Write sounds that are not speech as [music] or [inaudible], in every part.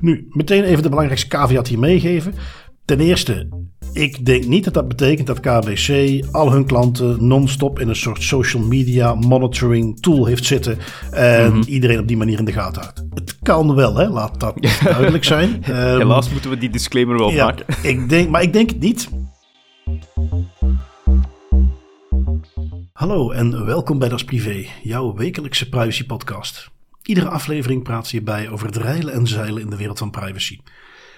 Nu, meteen even de belangrijkste caveat hier meegeven. Ten eerste, ik denk niet dat dat betekent dat KBC al hun klanten non-stop in een soort social media monitoring tool heeft zitten. En Mhm. iedereen op die manier in de gaten houdt. Het kan wel, hè? laat dat [laughs] duidelijk zijn. Ehm, Helaas moeten we die disclaimer wel ja, maken. ik denk, maar ik denk het niet. Hallo en welkom bij Das Privé, jouw wekelijkse privacy podcast. Iedere aflevering praat ze hierbij over het reilen en zeilen in de wereld van privacy.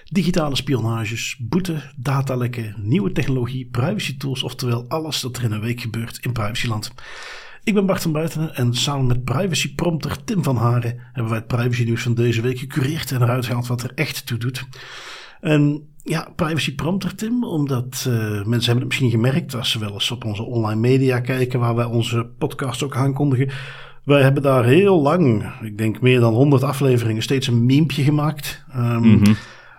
Digitale spionages, boete, datalekken, nieuwe technologie, privacy tools, oftewel alles dat er in een week gebeurt in privacyland. Ik ben Bart van Buitenen en samen met privacy prompter Tim van Haren hebben wij het privacy nieuws van deze week gecureerd en eruit gehaald wat er echt toe doet. En ja, privacy prompter Tim, omdat eh, mensen hebben het misschien gemerkt als ze wel eens op onze online media kijken waar wij onze podcast ook aankondigen. Wij hebben daar heel lang, ik denk meer dan 100 afleveringen, steeds een memepje gemaakt. Ehm, Mhm.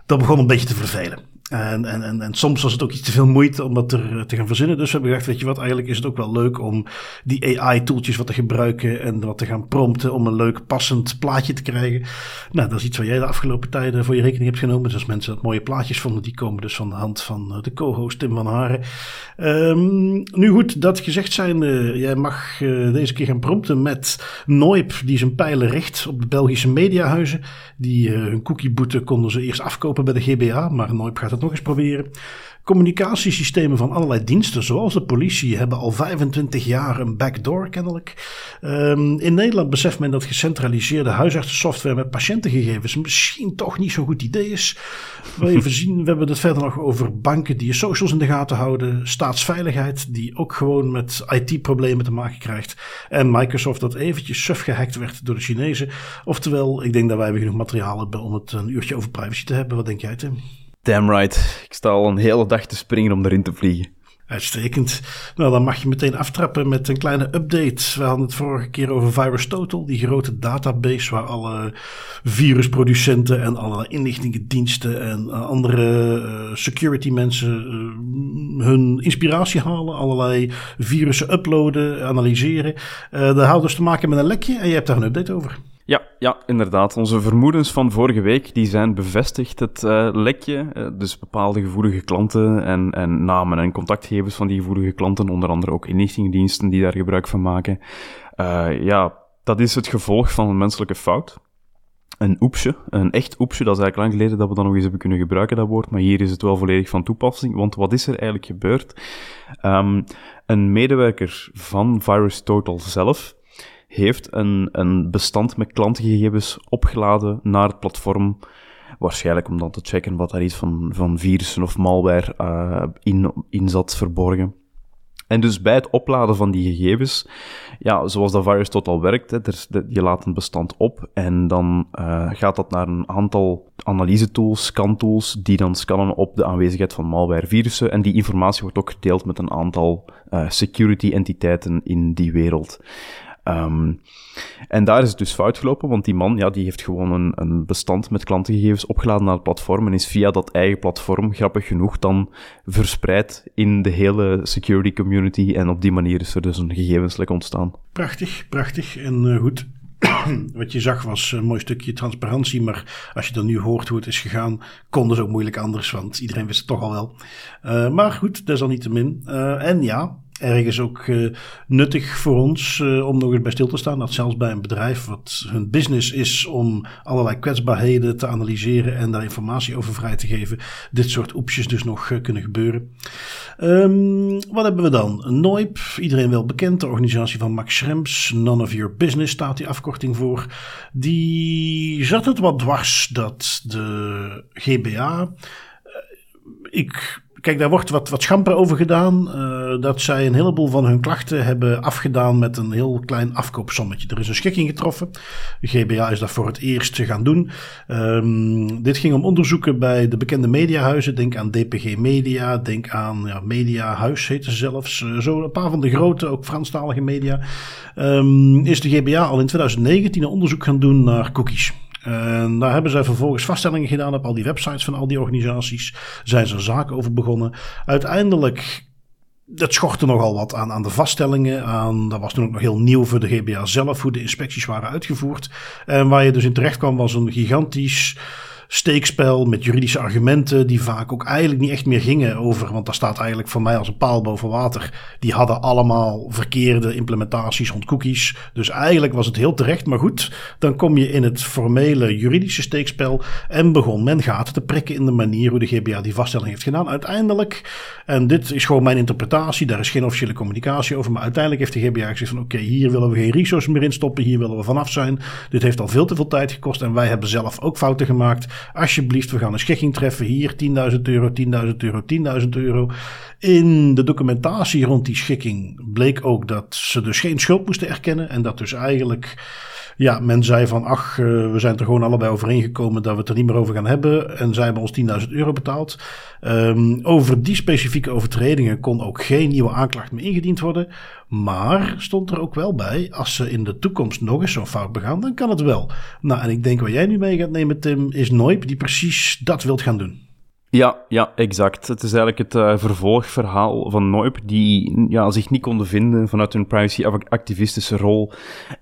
Dat begon een beetje te vervelen. En, en, en, soms was het ook iets te veel moeite om dat er eh, te gaan verzinnen. Dus we hebben gedacht, weet je wat, eigenlijk is het ook wel leuk om die AI-tooltjes wat te gebruiken en wat te gaan prompten om een leuk passend plaatje te krijgen. Nou, dat is iets wat jij de afgelopen tijden voor je rekening hebt genomen. Dus als mensen dat mooie plaatjes vonden, die komen dus van de hand van eh, de co-host Tim van Haren. Ehm, nu goed, dat gezegd zijn, jij mag eh, deze keer gaan prompten met Noip, die zijn pijlen richt op de Belgische mediahuizen. Die hun cookieboete konden ze eerst afkopen bij de GBA, maar Noip gaat het nog eens proberen. Communicatiesystemen van allerlei diensten, zoals de politie, hebben al 25 jaar een backdoor kennelijk. Ehm, in Nederland beseft men dat gecentraliseerde huisartsensoftware met patiëntengegevens misschien toch niet zo'n goed idee is. We, even zien, we hebben het verder nog over banken die je socials in de gaten houden, staatsveiligheid die ook gewoon met IT-problemen te maken krijgt en Microsoft dat eventjes suf gehackt werd door de Chinezen. Oftewel, ik denk dat wij weer genoeg materiaal hebben om het een uurtje over privacy te hebben. Wat denk jij, Tim? Damn right. Ik sta al een hele dag te springen om erin te vliegen. Uitstekend. Nou, dan mag je meteen aftrappen met een kleine update. We hadden het vorige keer over Virus Total, die grote database waar alle virusproducenten en alle inlichtingendiensten en eh, andere eh, security mensen eh, hun inspiratie halen. Allerlei virussen uploaden, analyseren. Eh dat houdt dus te maken met een lekje en je hebt daar een update over. Ja, ja, inderdaad. Onze vermoedens van vorige week die zijn bevestigd. Het eh, lekje, eh, dus bepaalde gevoelige klanten en, en namen en contactgegevens van die gevoelige klanten, onder andere ook inlichtingendiensten die daar gebruik van maken. Eh, ja, dat is het gevolg van een menselijke fout. Een oepsje, een echt oepsje, dat is eigenlijk lang geleden dat we dat nog eens hebben kunnen gebruiken, dat woord, maar hier is het wel volledig van toepassing, want wat is er eigenlijk gebeurd? Ehm, een medewerker van VirusTotal zelf heeft een, een bestand met klantengegevens opgeladen naar het platform. Waarschijnlijk om dan te checken wat daar iets van, van virussen of malware eh, in, in zat verborgen. En dus bij het opladen van die gegevens, ja, zoals dat virus total werkt, hè, je laat een bestand op en dan eh, gaat dat naar een aantal analyse-tools, scan-tools, die dan scannen op de aanwezigheid van malware-virussen. En die informatie wordt ook gedeeld met een aantal eh, security-entiteiten in die wereld. Ehm, en daar is het dus fout gelopen, want die man ja, die heeft gewoon een, een bestand met klantengegevens opgeladen naar het platform en is via dat eigen platform, grappig genoeg, dan verspreid in de hele security community en op die manier is er dus een gegevenslek ontstaan. Prachtig, prachtig. En eh, goed, [clears throat] wat je zag was een mooi stukje transparantie. Maar als je dan nu hoort hoe het is gegaan, kon dus ook moeilijk anders. Want iedereen wist het toch al wel. Eh, maar goed, desalniettemin. Eh en ja, ergens ook eh, nuttig voor ons eh, om nog eens bij stil te staan. Dat zelfs bij een bedrijf wat hun business is om allerlei kwetsbaarheden te analyseren en daar informatie over vrij te geven. Dit soort oepsjes dus nog eh, kunnen gebeuren. Ehm, wat hebben we dan? Noip, iedereen wel bekend, de organisatie van Max Schrems. None of your business staat die afkorting voor. Die zat het wat dwars dat de GBA. ik, kijk, daar wordt wat, wat schamper over gedaan. eh, dat zij een heleboel van hun klachten hebben afgedaan met een heel klein afkoopsommetje. Er is een schikking getroffen. De GBA is dat voor het eerst gaan doen. Ehm, dit ging om onderzoeken bij de bekende mediahuizen. Denk aan DPG Media, denk aan ja, Mediahuis heet ze zelfs. Eh, zo een paar van de grote, ook Franstalige media. Ehm, is de GBA al in 2019 een onderzoek gaan doen naar cookies. En daar hebben zij vervolgens vaststellingen gedaan op al die websites van al die organisaties. Zijn ze een zaak over begonnen. Uiteindelijk dat schortte nogal wat aan, aan de vaststellingen. Aan, dat was toen ook nog heel nieuw voor de GBA zelf, hoe de inspecties waren uitgevoerd. En waar je dus in terecht kwam was een gigantisch steekspel met juridische argumenten die vaak ook eigenlijk niet echt meer gingen over, want daar staat eigenlijk voor mij als een paal boven water. Die hadden allemaal verkeerde implementaties rond cookies. Dus eigenlijk was het heel terecht. Maar goed, dan kom je in het formele juridische steekspel en begon men gaten te prikken in de manier hoe de GBA die vaststelling heeft gedaan. Uiteindelijk, en dit is gewoon mijn interpretatie, daar is geen officiële communicatie over, maar uiteindelijk heeft de GBA gezegd van oké, hier willen we geen resources meer in stoppen, hier willen we vanaf zijn. Dit heeft al veel te veel tijd gekost en wij hebben zelf ook fouten gemaakt. Alsjeblieft, we gaan een schikking treffen. Hier 10.000 euro, 10.000 euro, 10.000 euro. In de documentatie rond die schikking bleek ook dat ze dus geen schuld moesten erkennen. En dat dus eigenlijk ja, men zei van, ach, uh, we zijn er gewoon allebei overeengekomen dat we het er niet meer over gaan hebben. En zij hebben ons 10.000 euro betaald. Um, over die specifieke overtredingen kon ook geen nieuwe aanklacht meer ingediend worden. Maar stond er ook wel bij, als ze in de toekomst nog eens zo'n fout begaan, dan kan het wel. Nou, en ik denk wat jij nu mee gaat nemen, Tim, is Noip die precies dat wilt gaan doen. Ja, ja, exact. Het is eigenlijk het uh, vervolgverhaal van Noip, die ja, zich niet konden vinden vanuit hun privacy-activistische rol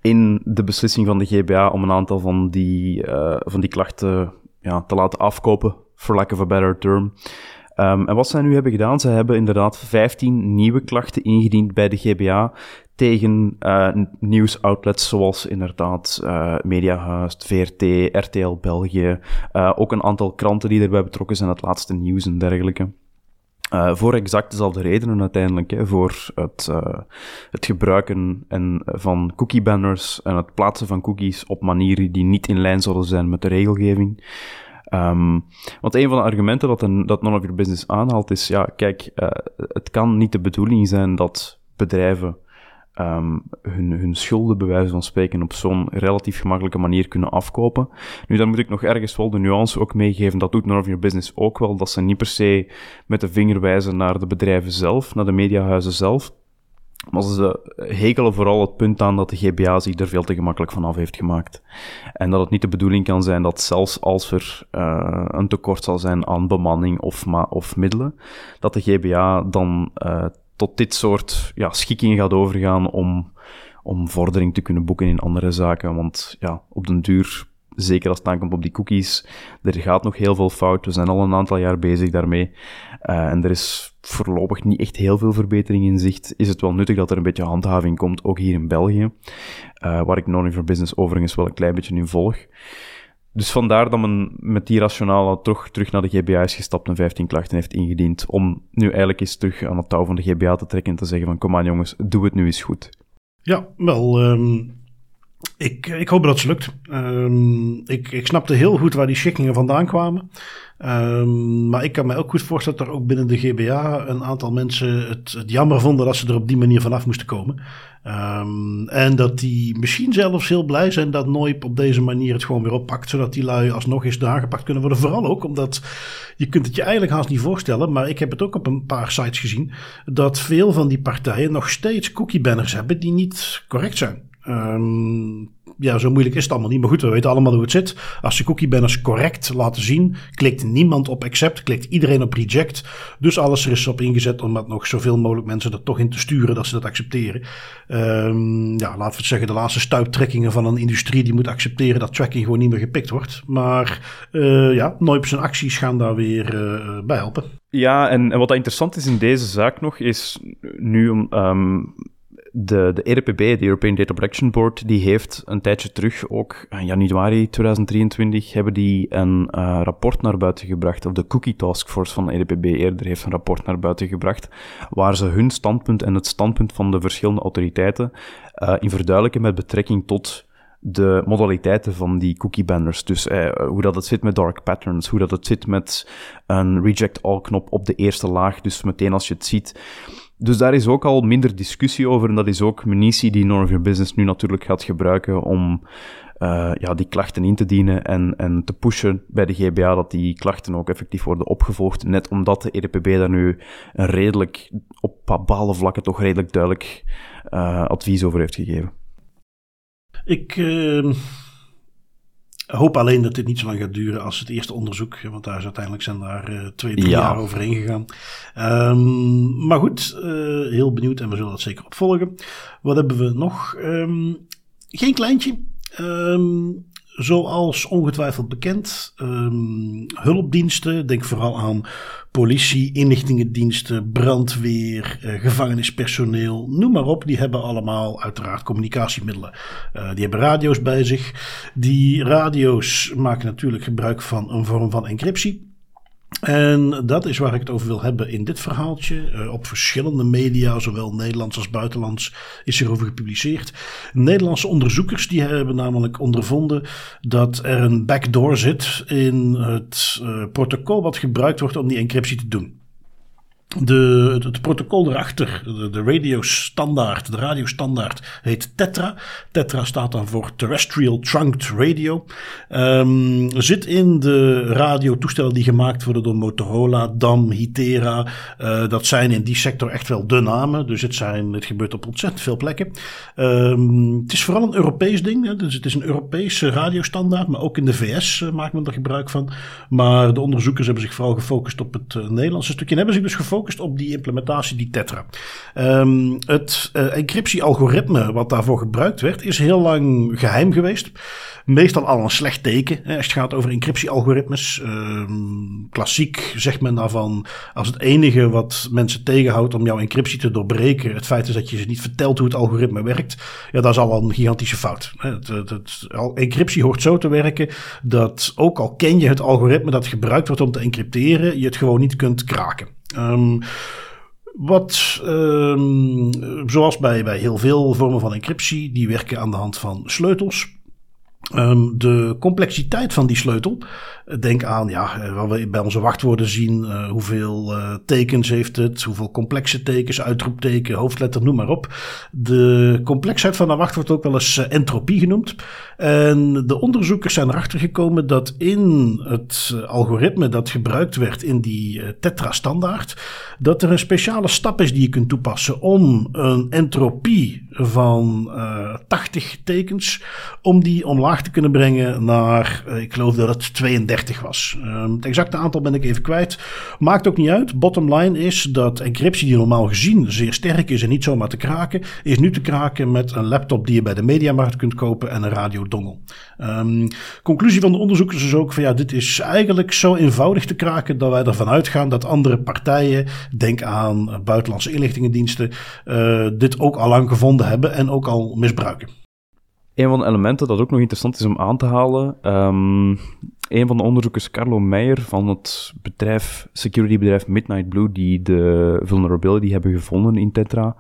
in de beslissing van de GBA om een aantal van die, uh, van die klachten ja, te laten afkopen, for lack of a better term. Um, en wat zij nu hebben gedaan, zij hebben inderdaad 15 nieuwe klachten ingediend bij de GBA tegen uh, nieuwsoutlets zoals inderdaad uh, Mediahuis, VRT, RTL België, uh, ook een aantal kranten die erbij betrokken zijn, het laatste nieuws en dergelijke. Voor exact dezelfde redenen uiteindelijk, hè, voor het, het gebruiken en, van cookie banners en het plaatsen van cookies op manieren die niet in lijn zouden zijn met de regelgeving. Um, want een van de argumenten dat, een, dat None of Your Business aanhaalt is, ja, kijk, het kan niet de bedoeling zijn dat bedrijven um, hun, hun schulden, bij wijze van spreken, op zo'n relatief gemakkelijke manier kunnen afkopen. Nu, dan moet ik nog ergens wel de nuance ook meegeven, dat doet Your Business ook wel, dat ze niet per se met de vinger wijzen naar de bedrijven zelf, naar de mediahuizen zelf, maar ze hekelen vooral het punt aan dat de GBA zich er veel te gemakkelijk van af heeft gemaakt. En dat het niet de bedoeling kan zijn dat zelfs als er uh, een tekort zal zijn aan bemanning of, of middelen, dat de GBA dan uh, tot dit soort ja, schikkingen gaat overgaan om, om vordering te kunnen boeken in andere zaken. Want ja, op den duur Zeker als het aankomt op die cookies. Er gaat nog heel veel fout. We zijn al een aantal jaar bezig daarmee. Uh, en er is voorlopig niet echt heel veel verbetering in zicht. Is het wel nuttig dat er een beetje handhaving komt, ook hier in België. Uh, waar ik non for Business overigens wel een klein beetje in volg. Dus vandaar dat men met die rationale toch terug naar de GBA is gestapt en 15 klachten heeft ingediend. Om nu eigenlijk eens terug aan het touw van de GBA te trekken en te zeggen van kom aan jongens, doe het nu eens goed. Ja, wel, um, ik, ik hoop dat het lukt. Um, ik, ik snapte heel goed waar die schikkingen vandaan kwamen. Um, maar ik kan me ook goed voorstellen dat er ook binnen de GBA een aantal mensen het, het jammer vonden dat ze er op die manier vanaf moesten komen. Um, en dat die misschien zelfs heel blij zijn dat Noip op deze manier het gewoon weer oppakt. Zodat die lui alsnog eens aangepakt kunnen worden. Vooral ook omdat je kunt het je eigenlijk haast niet voorstellen. Maar ik heb het ook op een paar sites gezien. Dat veel van die partijen nog steeds cookie banners hebben die niet correct zijn. Um, ja, zo moeilijk is het allemaal niet. Maar goed, we weten allemaal hoe het zit. Als je cookie banners correct laten zien, klikt niemand op accept, klikt iedereen op reject. Dus alles er is op ingezet om dat nog zoveel mogelijk mensen er toch in te sturen dat ze dat accepteren. Um, ja, laten we het zeggen, de laatste stuiptrekkingen van een industrie die moet accepteren dat tracking gewoon niet meer gepikt wordt. Maar uh, ja, Noip acties gaan daar weer uh, bij helpen. Ja, en, wat interessant is in deze zaak nog, is nu om. Um, de, de EDPB, de European Data Protection Board, die heeft een tijdje terug, ook in januari 2023, hebben die een uh, rapport naar buiten gebracht, of de Cookie Task Force van de EDPB eerder heeft een rapport naar buiten gebracht, waar ze hun standpunt en het standpunt van de verschillende autoriteiten uh, in verduidelijken met betrekking tot de modaliteiten van die cookie banners. Dus eh, hoe dat het zit met dark patterns, hoe dat het zit met een reject all knop op de eerste laag. Dus meteen als je het ziet, dus daar is ook al minder discussie over. En dat is ook munitie die None of Your Business nu natuurlijk gaat gebruiken om uh, ja, die klachten in te dienen en, en te pushen bij de GBA dat die klachten ook effectief worden opgevolgd. Net omdat de EDPB daar nu een redelijk, op bepaalde vlakken toch redelijk duidelijk uh, advies over heeft gegeven. Ik... Uh hoop alleen dat dit niet zo lang gaat duren als het eerste onderzoek. Want daar is uiteindelijk zijn daar uh, twee, drie jaar overheen gegaan. Um, maar goed, uh, heel benieuwd en we zullen dat zeker opvolgen. Wat hebben we nog? Um, geen kleintje. Um, zoals ongetwijfeld bekend, um, hulpdiensten, denk vooral aan politie, inlichtingendiensten, brandweer, uh, gevangenispersoneel, noem maar op. Die hebben allemaal uiteraard communicatiemiddelen. Uh, die hebben radio's bij zich. Die radio's maken natuurlijk gebruik van een vorm van encryptie. En dat is waar ik het over wil hebben in dit verhaaltje. Uh, op verschillende media, zowel Nederlands als buitenlands, is erover gepubliceerd. Nederlandse onderzoekers die hebben namelijk ondervonden dat er een backdoor zit in het uh, protocol wat gebruikt wordt om die encryptie te doen. De, het, protocol erachter, de, de radiostandaard, de radiostandaard heet Tetra. Tetra staat dan voor Terrestrial Trunked Radio. Um, zit in de radiotoestellen die gemaakt worden door Motorola, DAM, Hitera. Uh, dat zijn in die sector echt wel de namen. Dus het, zijn, het gebeurt op ontzettend veel plekken. Um, het is vooral een Europees ding. Hè? Dus het is een Europese radiostandaard. Maar ook in de VS uh, maakt men er gebruik van. Maar de onderzoekers hebben zich vooral gefocust op het uh, Nederlandse stukje. En hebben zich dus gefocust op die implementatie, die Tetra. Um, het uh, encryptie-algoritme wat daarvoor gebruikt werd, is heel lang geheim geweest. Meestal al een slecht teken hè, als het gaat over encryptie-algoritmes. Um, klassiek zegt men daarvan, als het enige wat mensen tegenhoudt om jouw encryptie te doorbreken, het feit is dat je ze niet vertelt hoe het algoritme werkt, ja, dat is al een gigantische fout. Het, encryptie hoort zo te werken dat ook al ken je het algoritme dat gebruikt wordt om te encrypteren, je het gewoon niet kunt kraken. Um, wat, um, zoals bij, bij heel veel vormen van encryptie, die werken aan de hand van sleutels. Um, de complexiteit van die sleutel. Denk aan, ja, eh, wat we bij onze wachtwoorden zien. Uh, hoeveel tekens heeft het? Hoeveel complexe tekens, uitroepteken, hoofdletter, noem maar op. De complexheid van een wachtwoord ook wel eens entropie genoemd. En de onderzoekers zijn erachter gekomen dat in het algoritme dat gebruikt werd in die tetra-standaard, dat er een speciale stap is die je kunt toepassen om een entropie van 80 tekens, om die omlaag te kunnen brengen naar, uh, ik geloof dat het 32 was. Um, het exacte aantal ben ik even kwijt. Maakt ook niet uit. Bottom line is dat encryptie die normaal gezien zeer sterk is en niet zomaar te kraken, is nu te kraken met een laptop die je bij de mediamarkt kunt kopen en een radiodongel. Um, conclusie van de onderzoekers is ook van ja, dit is eigenlijk zo eenvoudig te kraken dat wij ervan uitgaan dat andere partijen, denk aan buitenlandse inlichtingendiensten, uh, dit ook al lang gevonden hebben en ook al misbruiken. Een van de elementen dat ook nog interessant is om aan te halen. Um, een van de onderzoekers, Carlo Meijer van het bedrijf, securitybedrijf Midnight Blue, die de vulnerability hebben gevonden in Tetra,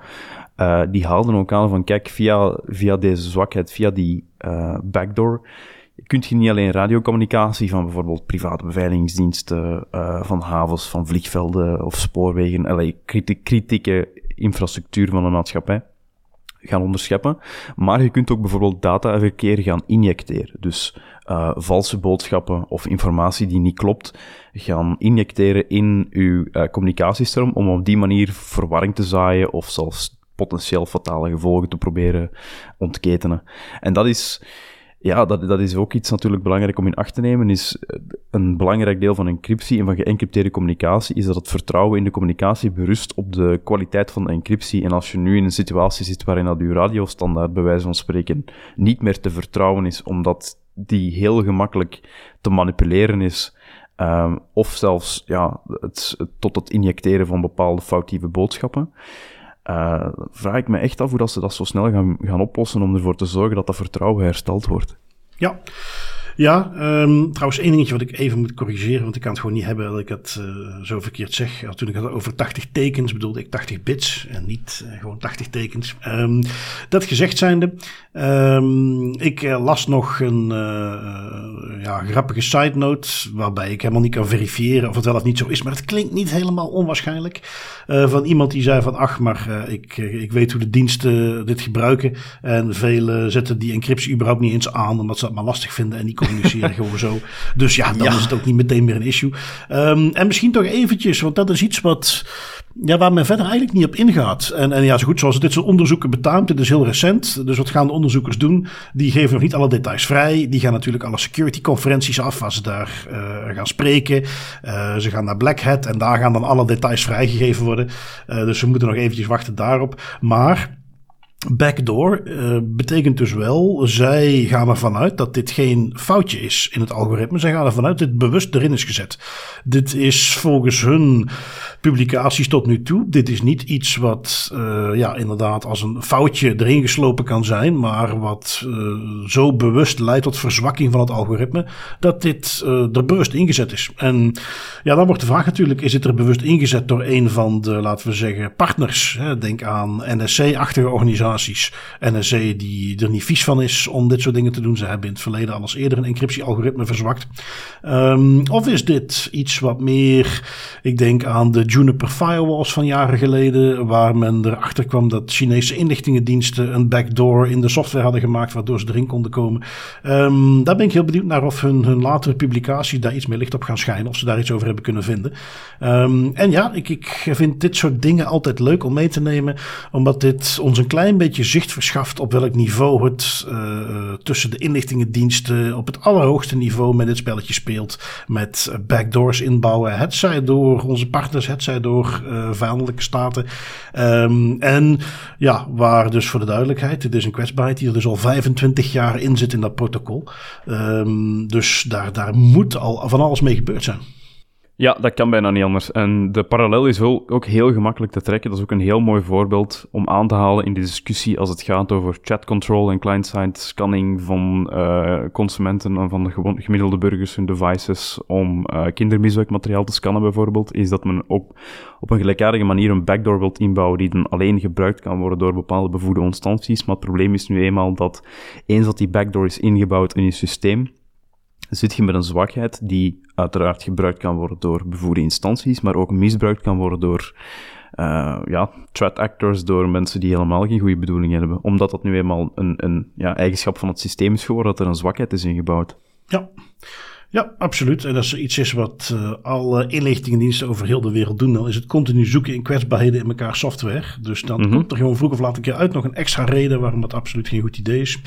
uh, die haalden ook aan van, kijk, via, via deze zwakheid, via die uh, backdoor, kunt je niet alleen radiocommunicatie van bijvoorbeeld private beveiligingsdiensten, uh, van havens, van vliegvelden of spoorwegen, allee, kritieke infrastructuur van een maatschappij, gaan onderscheppen. Maar je kunt ook bijvoorbeeld dataverkeer gaan injecteren. Dus uh, valse boodschappen of informatie die niet klopt, gaan injecteren in uw uh, communicatiestroom om op die manier verwarring te zaaien of zelfs potentieel fatale gevolgen te proberen ontketenen. En dat is ja, dat, dat is ook iets natuurlijk belangrijk om in acht te nemen. Is eh, een belangrijk deel van encryptie en van geëncrypteerde communicatie is dat het vertrouwen in de communicatie berust op de kwaliteit van de encryptie. En als je nu in een situatie zit waarin dat je radiostandaard, bij wijze van spreken, niet meer te vertrouwen is, omdat die heel gemakkelijk te manipuleren is, um, of zelfs ja, het, tot het injecteren van bepaalde foutieve boodschappen, uh, vraag ik me echt af hoe dat ze dat zo snel gaan, gaan oplossen om ervoor te zorgen dat dat vertrouwen hersteld wordt. Ja, ja, um, trouwens één dingetje wat ik even moet corrigeren, want ik kan het gewoon niet hebben dat ik het uh, zo verkeerd zeg. Toen ik had over 80 tekens bedoelde ik 80 bits en niet uh, gewoon 80 tekens. Um, dat gezegd zijnde, um, ik uh, las nog een ja, grappige side note waarbij ik helemaal niet kan verifiëren of het wel of niet zo is, maar het klinkt niet helemaal onwaarschijnlijk. van iemand die zei van ach, maar ik, ik weet hoe de diensten dit gebruiken en velen zetten die encryptie überhaupt niet eens aan omdat ze dat maar lastig vinden en die communiceren [laughs] gewoon zo. Dus ja, dan is het ook niet meteen meer een issue. Um, en misschien toch eventjes, want dat is iets wat ja, waar men verder eigenlijk niet op ingaat. En, en ja, zo goed zoals dit soort onderzoeken betaamt, dit is heel recent. Dus wat gaan de onderzoekers doen? Die geven nog niet alle details vrij. Die gaan natuurlijk alle security conferenties af waar ze daar uh, gaan spreken. Uh, ze gaan naar Black Hat en daar gaan dan alle details vrijgegeven worden. Uh, dus we moeten nog eventjes wachten daarop. Maar Backdoor uh, betekent dus wel, zij gaan ervan uit dat dit geen foutje is in het algoritme. Zij gaan ervan uit dat dit bewust erin is gezet. Dit is volgens hun publicaties tot nu toe. Dit is niet iets wat uh, ja, inderdaad als een foutje erin geslopen kan zijn, maar wat uh, zo bewust leidt tot verzwakking van het algoritme, dat dit er bewust ingezet is. En ja, dan wordt de vraag natuurlijk, is het er bewust ingezet door een van de, laten we zeggen, partners? Hè? Denk aan NSC-achtige organisaties NSC die er niet vies van is om dit soort dingen te doen. Ze hebben in het verleden al eens eerder een encryptiealgoritme verzwakt. Um, of is dit iets wat meer, ik denk aan de Juniper firewalls van jaren geleden, waar men erachter kwam dat Chinese inlichtingendiensten een backdoor in de software hadden gemaakt, waardoor ze erin konden komen. Um, daar ben ik heel benieuwd naar of hun, hun latere publicatie daar iets meer licht op gaan schijnen, of ze daar iets over hebben kunnen vinden. Um, en ja, ik, ik vind dit soort dingen altijd leuk om mee te nemen, omdat dit ons een klein beetje beetje zicht verschaft op welk niveau het uh, tussen de inlichtingendiensten op het allerhoogste niveau met dit spelletje speelt. Met backdoors inbouwen. Het zij door onze partners, het zij door uh, vijandelijke staten. Um, en ja, waar dus voor de duidelijkheid, dit is een kwetsbaarheid die er dus al 25 jaar in zit in dat protocol. Um, dus daar, daar moet al van alles mee gebeurd zijn. Ja, dat kan bijna niet anders. En de parallel is ook heel gemakkelijk te trekken. Dat is ook een heel mooi voorbeeld om aan te halen in de discussie als het gaat over chat control en client-side scanning van uh, consumenten en van de gemiddelde burgers hun devices om uh, kindermisbruikmateriaal te scannen bijvoorbeeld, is dat men ook op een gelijkaardige manier een backdoor wilt inbouwen die dan alleen gebruikt kan worden door bepaalde bevoegde instanties. Maar het probleem is nu eenmaal dat eens dat die backdoor is ingebouwd in je systeem, zit je met een zwakheid die uiteraard gebruikt kan worden door bevoegde instanties, maar ook misbruikt kan worden door uh, ja, threat actors, door mensen die helemaal geen goede bedoelingen hebben. Omdat dat nu eenmaal een, een ja, eigenschap van het systeem is geworden, dat er een zwakheid is ingebouwd. Ja. Ja, absoluut. En als er iets is wat uh, alle inlichtingendiensten over heel de wereld doen, dan is het continu zoeken in kwetsbaarheden in elkaar software. Dus dan mm -hmm. komt er gewoon vroeg of laat een keer uit nog een extra reden waarom dat absoluut geen goed idee is.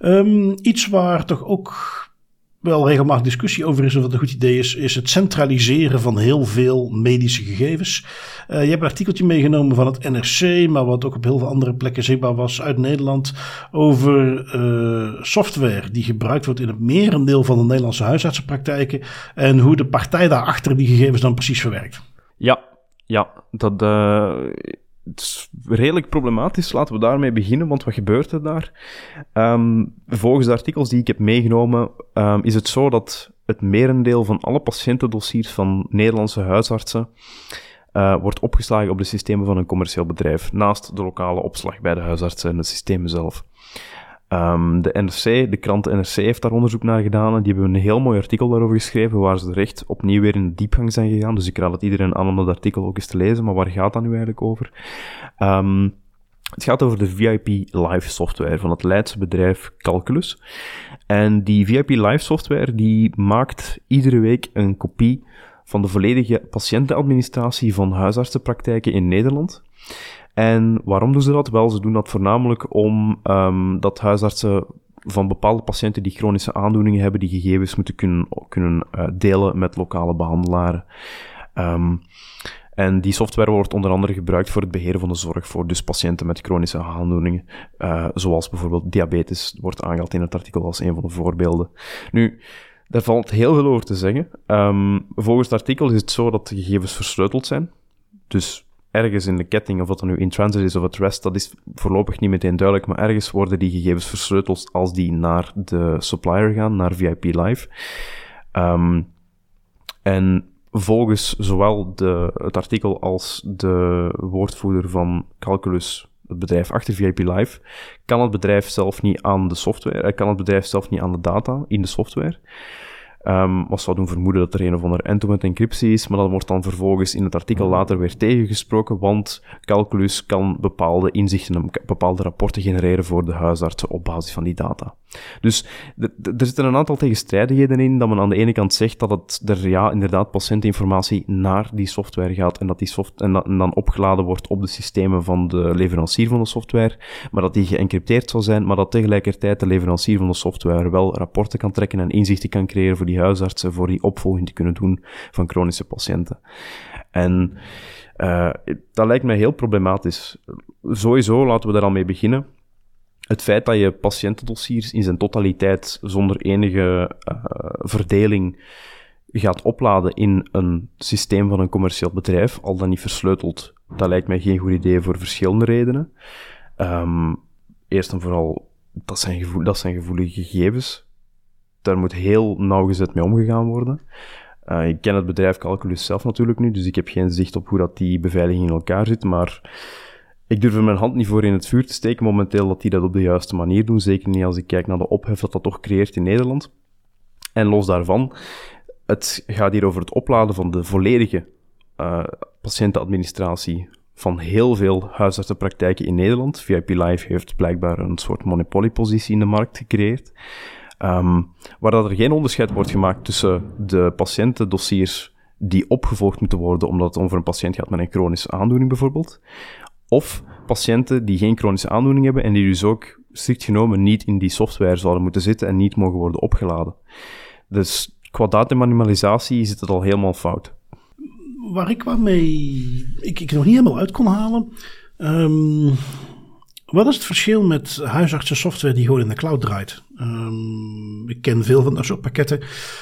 Um, iets waar toch ook wel regelmatig discussie over is of het een goed idee is, is het centraliseren van heel veel medische gegevens. Uh, je hebt een artikeltje meegenomen van het NRC, maar wat ook op heel veel andere plekken zichtbaar was uit Nederland, over uh, software die gebruikt wordt in het merendeel van de Nederlandse huisartsenpraktijken en hoe de partij daarachter die gegevens dan precies verwerkt. Ja, ja, dat, uh, het is redelijk problematisch. Laten we daarmee beginnen, want wat gebeurt er daar? Um, volgens de artikels die ik heb meegenomen, um, is het zo dat het merendeel van alle patiëntendossiers van Nederlandse huisartsen uh, wordt opgeslagen op de systemen van een commercieel bedrijf, naast de lokale opslag bij de huisartsen en de systemen zelf. Um, de NRC, de krant NRC heeft daar onderzoek naar gedaan en die hebben een heel mooi artikel daarover geschreven waar ze recht opnieuw weer in de diepgang zijn gegaan. Dus ik raad het iedereen aan om dat artikel ook eens te lezen, maar waar gaat dat nu eigenlijk over? Um, het gaat over de VIP Live software van het Leidse bedrijf Calculus. En die VIP Live software die maakt iedere week een kopie van de volledige patiëntenadministratie van huisartsenpraktijken in Nederland. En waarom doen ze dat? Wel, ze doen dat voornamelijk om um, dat huisartsen van bepaalde patiënten die chronische aandoeningen hebben, die gegevens moeten kunnen, kunnen uh, delen met lokale behandelaren. Um, en die software wordt onder andere gebruikt voor het beheren van de zorg voor dus patiënten met chronische aandoeningen, uh, zoals bijvoorbeeld diabetes, wordt aangehaald in het artikel als een van de voorbeelden. Nu, daar valt heel veel over te zeggen. Um, volgens het artikel is het zo dat de gegevens versleuteld zijn. Dus ergens in de ketting, of wat er nu in transit is of het rest, dat is voorlopig niet meteen duidelijk, maar ergens worden die gegevens versleuteld als die naar de supplier gaan, naar VIP Live. Um, en volgens zowel de, het artikel als de woordvoerder van Calculus, het bedrijf achter VIP Live, kan het bedrijf zelf niet aan de software, eh, kan het bedrijf zelf niet aan de data in de software. Um, wat zou doen vermoeden dat er een of andere end-to-end encryptie is, maar dat wordt dan vervolgens in het artikel later weer tegengesproken, want Calculus kan bepaalde inzichten en bepaalde rapporten genereren voor de huisartsen op basis van die data. Dus er zitten een aantal tegenstrijdigheden in dat men aan de ene kant zegt dat het er ja, inderdaad patiëntinformatie naar die software gaat en dat die soft en, dan opgeladen wordt op de systemen van de leverancier van de software, maar dat die geëncrypteerd zal zijn, maar dat tegelijkertijd de leverancier van de software wel rapporten kan trekken en inzichten kan creëren voor die huisartsen, voor die opvolging te kunnen doen van chronische patiënten. En uh, dat lijkt mij heel problematisch. Sowieso, laten we daar al mee beginnen het feit dat je patiëntendossiers in zijn totaliteit zonder enige uh, verdeling gaat opladen in een systeem van een commercieel bedrijf, al dan niet versleuteld, dat lijkt mij geen goed idee voor verschillende redenen. Um, eerst en vooral, dat zijn, gevoel, dat zijn gevoelige gegevens. Daar moet heel nauwgezet mee omgegaan worden. Uh, ik ken het bedrijf Calculus zelf natuurlijk nu, dus ik heb geen zicht op hoe dat die beveiliging in elkaar zit, maar ik durf er mijn hand niet voor in het vuur te steken momenteel dat die dat op de juiste manier doen. Zeker niet als ik kijk naar de ophef dat dat toch creëert in Nederland. En los daarvan, het gaat hier over het opladen van de volledige uh, patiëntenadministratie van heel veel huisartsenpraktijken in Nederland. VIP Life heeft blijkbaar een soort monopoliepositie in de markt gecreëerd. Um, waar dat er geen onderscheid wordt gemaakt tussen de patiëntendossiers die opgevolgd moeten worden omdat het over een patiënt gaat met een chronische aandoening bijvoorbeeld, of patiënten die geen chronische aandoening hebben en die dus ook strikt genomen niet in die software zouden moeten zitten en niet mogen worden opgeladen. Dus qua dataminimalisatie zit het al helemaal fout. Waar ik waarmee ik, ik nog niet helemaal uit kon halen. Um, wat is het verschil met huisartsen software die gewoon in de cloud draait? Um, ik ken veel van dat soort pakketten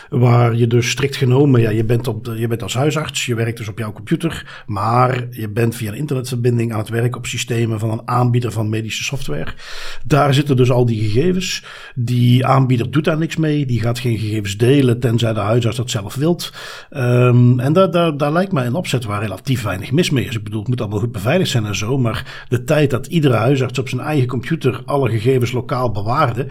waar je dus strikt genomen, ja, je bent, op je bent als huisarts, je werkt dus op jouw computer, maar je bent via een internetverbinding aan het werken op systemen van een aanbieder van medische software. Daar zitten dus al die gegevens. Die aanbieder doet daar niks mee, die gaat geen gegevens delen tenzij de huisarts dat zelf wilt. Um, en daar, daar, lijkt mij een opzet waar relatief weinig mis mee is. Ik bedoel, het moet allemaal goed beveiligd zijn en zo, maar de tijd dat iedere huisarts op zijn eigen computer alle gegevens lokaal bewaarde,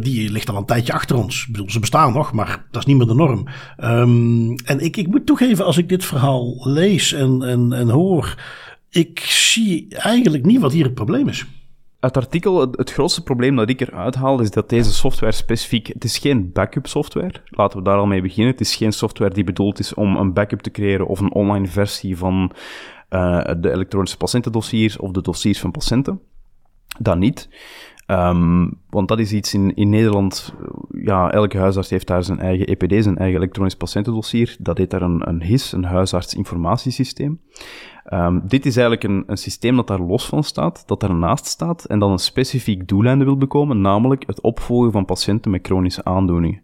die ligt al een tijdje achter ons. Ik bedoel, ze bestaan nog, maar dat is niet meer de norm. Um, en ik, ik moet toegeven, als ik dit verhaal lees en, en, en hoor, ik zie eigenlijk niet wat hier het probleem is. Het artikel, het, grootste probleem dat ik eruit haal, is dat deze software specifiek... Het is geen backup software, laten we daar al mee beginnen. Het is geen software die bedoeld is om een backup te creëren of een online versie van uh, de elektronische patiëntendossiers of de dossiers van patiënten. Dat niet. Um, want dat is iets in, in Nederland, ja, elke huisarts heeft daar zijn eigen EPD, zijn eigen elektronisch patiëntendossier. Dat heet daar een, een HIS, een huisartsinformatiesysteem. Um, dit is eigenlijk een, een systeem dat daar los van staat, dat daarnaast staat en dan een specifiek doeleinde wil bekomen, namelijk het opvolgen van patiënten met chronische aandoeningen.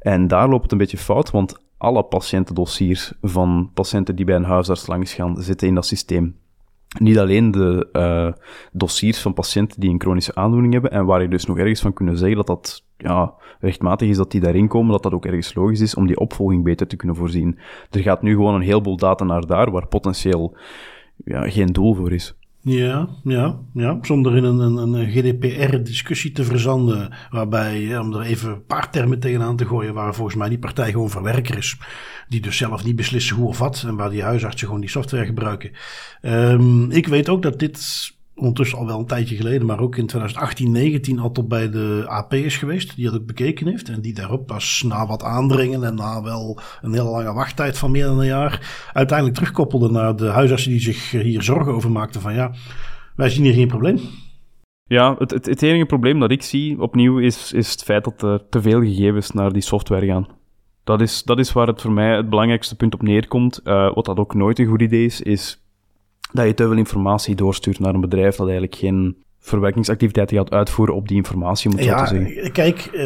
En daar loopt het een beetje fout, want alle patiëntendossiers van patiënten die bij een huisarts langs gaan, zitten in dat systeem niet alleen de uh, dossiers van patiënten die een chronische aandoening hebben en waar je dus nog ergens van kunnen zeggen dat dat ja, rechtmatig is dat die daarin komen, dat dat ook ergens logisch is om die opvolging beter te kunnen voorzien. Er gaat nu gewoon een heleboel data naar daar waar potentieel ja, geen doel voor is. Ja, ja, ja. Zonder in een, een, een GDPR-discussie te verzanden. Waarbij, om er even een paar termen tegenaan te gooien, waar volgens mij die partij gewoon verwerker is. Die dus zelf niet beslissen hoe of wat. En waar die huisartsen gewoon die software gebruiken. Um, ik weet ook dat dit ondertussen al wel een tijdje geleden, maar ook in 2018, 19 al tot bij de AP is geweest. Die dat ook bekeken heeft. En die daarop pas na wat aandringen en na wel een hele lange wachttijd van meer dan een jaar, uiteindelijk terugkoppelde naar de huisartsen die zich hier zorgen over maakten. Van ja, wij zien hier geen probleem. Ja, het, het, het enige probleem dat ik zie opnieuw is, is het feit dat er te veel gegevens naar die software gaan. Dat is, dat is waar het voor mij het belangrijkste punt op neerkomt. Uh, wat dat ook nooit een goed idee is, is dat je te veel informatie doorstuurt naar een bedrijf dat eigenlijk geen verwerkingsactiviteiten gaat uitvoeren op die informatie, moet ja, zeggen. Kijk, uh,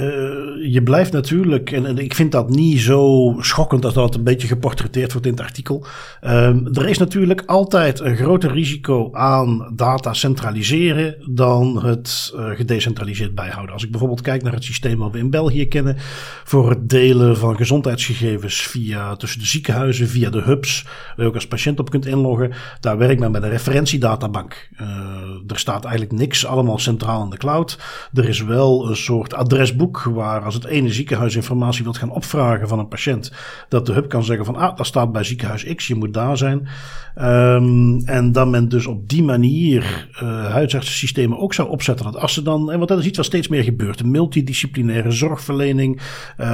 je blijft natuurlijk, en, en, ik vind dat niet zo schokkend als dat een beetje geportretteerd wordt in het artikel. Um, er is natuurlijk altijd een groter risico aan data centraliseren dan het uh, gedecentraliseerd bijhouden. Als ik bijvoorbeeld kijk naar het systeem wat we in België kennen voor het delen van gezondheidsgegevens via tussen de ziekenhuizen, via de hubs, waar je ook als patiënt op kunt inloggen, daar werkt men met een referentiedatabank. Uh, er staat eigenlijk niks Niks allemaal centraal in de cloud. Er is wel een soort adresboek waar als het ene ziekenhuis informatie wilt gaan opvragen van een patiënt, dat de hub kan zeggen van ah, dat staat bij ziekenhuis X, je moet daar zijn. Um, en dat men dus op die manier uh, huisartsensystemen ook zou opzetten. Dat als ze dan, en wat dat is iets wat steeds meer gebeurt, de multidisciplinaire zorgverlening, uh,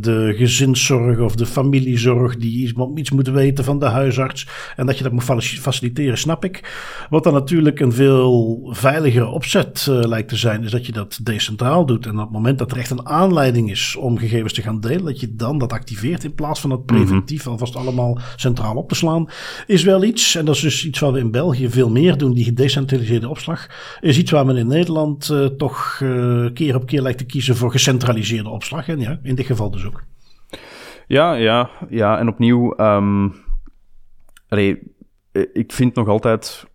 de gezinszorg of de familiezorg die iets, iets weten van de huisarts en dat je dat moet faciliteren, snap ik. Wat dan natuurlijk een veel opzet uh, lijkt te zijn, is dat je dat decentraal doet. En op het moment dat er echt een aanleiding is om gegevens te gaan delen, dat je dan dat activeert in plaats van dat preventief mm -hmm. alvast allemaal centraal op te slaan, is wel iets, en dat is dus iets wat we in België veel meer doen, die gedecentraliseerde opslag, is iets waar men in Nederland uh, toch uh, keer op keer lijkt te kiezen voor gecentraliseerde opslag. En ja, in dit geval dus ook. Ja, ja, ja. En opnieuw, um, allee, ik vind nog altijd,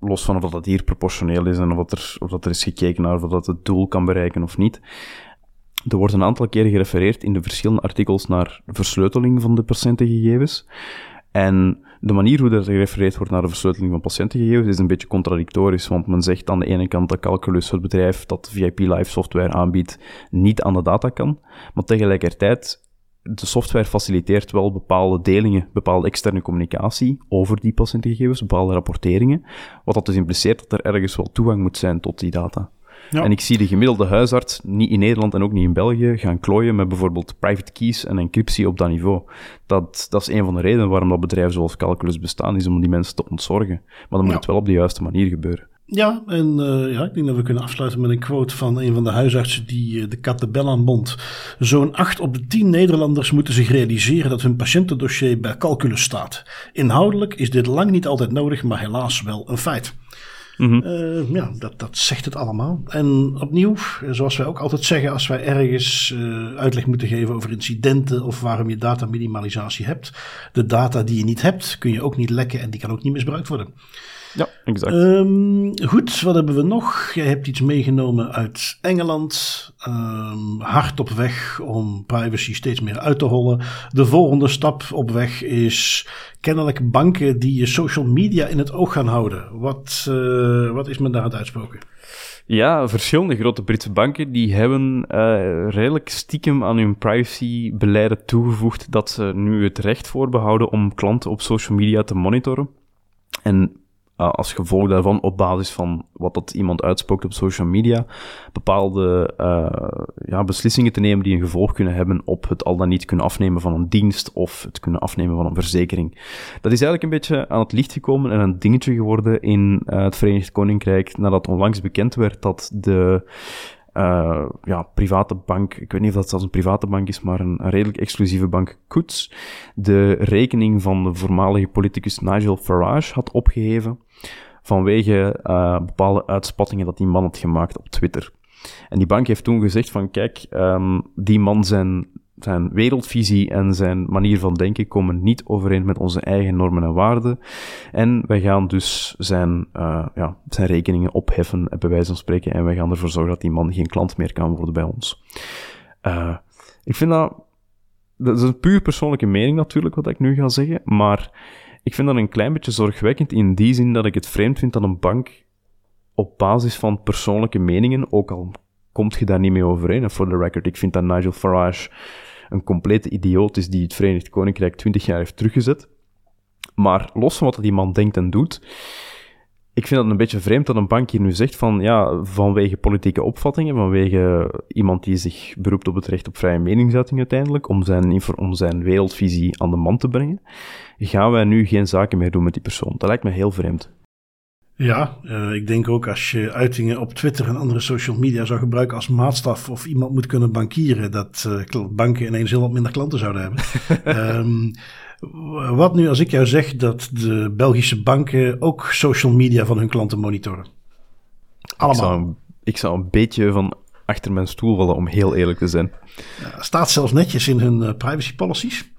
los van of dat hier proportioneel is en of, dat er, of dat er is gekeken naar of dat het doel kan bereiken of niet. Er wordt een aantal keren gerefereerd in de verschillende artikels naar versleuteling van de patiëntengegevens. En de manier hoe er gerefereerd wordt naar de versleuteling van patiëntengegevens is een beetje contradictorisch, want men zegt aan de ene kant dat Calculus, het bedrijf dat VIP Live software aanbiedt, niet aan de data kan, maar tegelijkertijd de software faciliteert wel bepaalde delingen, bepaalde externe communicatie over die patiëntengegevens, bepaalde rapporteringen, wat dat dus impliceert dat er ergens wel toegang moet zijn tot die data. Ja. En ik zie de gemiddelde huisarts niet in Nederland en ook niet in België gaan klooien met bijvoorbeeld private keys en encryptie op dat niveau. Dat, dat is een van de redenen waarom dat bedrijven zoals Calculus bestaan, is om die mensen te ontzorgen. Maar dan moet ja. het wel op de juiste manier gebeuren. Ja, en uh, ja, ik denk dat we kunnen afsluiten met een quote van een van de huisartsen die uh, de kat de bel aanbond. Zo'n 8 op de 10 Nederlanders moeten zich realiseren dat hun patiëntendossier bij Calculus staat. Inhoudelijk is dit lang niet altijd nodig, maar helaas wel een feit. Mm -hmm. uh, ja, dat, dat zegt het allemaal. En opnieuw, zoals wij ook altijd zeggen, als wij ergens uh, uitleg moeten geven over incidenten of waarom je data minimalisatie hebt, de data die je niet hebt, kun je ook niet lekken en die kan ook niet misbruikt worden. Ja, exact. Um, goed, wat hebben we nog? Jij hebt iets meegenomen uit Engeland. Um, hard op weg om privacy steeds meer uit te hollen. De volgende stap op weg is kennelijk banken die je social media in het oog gaan houden. Wat, uh, wat is men daar aan het uitspoken? Ja, verschillende grote Britse banken die hebben uh, redelijk stiekem aan hun privacybeleiden toegevoegd dat ze nu het recht voorbehouden om klanten op social media te monitoren. En uh, als gevolg daarvan, op basis van wat dat iemand uitspookt op social media, bepaalde uh, ja, beslissingen te nemen die een gevolg kunnen hebben op het al dan niet kunnen afnemen van een dienst of het kunnen afnemen van een verzekering. Dat is eigenlijk een beetje aan het licht gekomen en een dingetje geworden in uh, het Verenigd Koninkrijk nadat onlangs bekend werd dat de uh, ja, private bank, ik weet niet of dat zelfs een private bank is, maar een, redelijk exclusieve bank, Koets, de rekening van de voormalige politicus Nigel Farage had opgeheven vanwege uh, bepaalde uitspattingen dat die man had gemaakt op Twitter. En die bank heeft toen gezegd van, kijk, um, die man zijn zijn wereldvisie en zijn manier van denken komen niet overeen met onze eigen normen en waarden. En wij gaan dus zijn, uh, ja, zijn rekeningen opheffen, bij wijze van spreken. En wij gaan ervoor zorgen dat die man geen klant meer kan worden bij ons. Uh, ik vind dat... Dat is een puur persoonlijke mening natuurlijk, wat ik nu ga zeggen. Maar ik vind dat een klein beetje zorgwekkend in die zin dat ik het vreemd vind dat een bank op basis van persoonlijke meningen, ook al komt je daar niet mee overeen. En voor de record, ik vind dat Nigel Farage een complete idioot is die het Verenigd Koninkrijk 20 jaar heeft teruggezet. Maar los van wat die man denkt en doet, ik vind het een beetje vreemd dat een bank hier nu zegt van, ja, vanwege politieke opvattingen, vanwege iemand die zich beroept op het recht op vrije meningsuiting uiteindelijk, om zijn, om zijn wereldvisie aan de man te brengen, gaan wij nu geen zaken meer doen met die persoon. Dat lijkt me heel vreemd. Ja, uh, ik denk ook als je uitingen op Twitter en andere social media zou gebruiken als maatstaf of iemand moet kunnen bankieren, dat uh, banken ineens heel wat minder klanten zouden hebben. [laughs] um, wat nu als ik jou zeg dat de Belgische banken ook social media van hun klanten monitoren? Allemaal. Ik zou, ik zou een beetje van achter mijn stoel vallen, om heel eerlijk te zijn. Staat zelfs netjes in hun uh, privacy policies.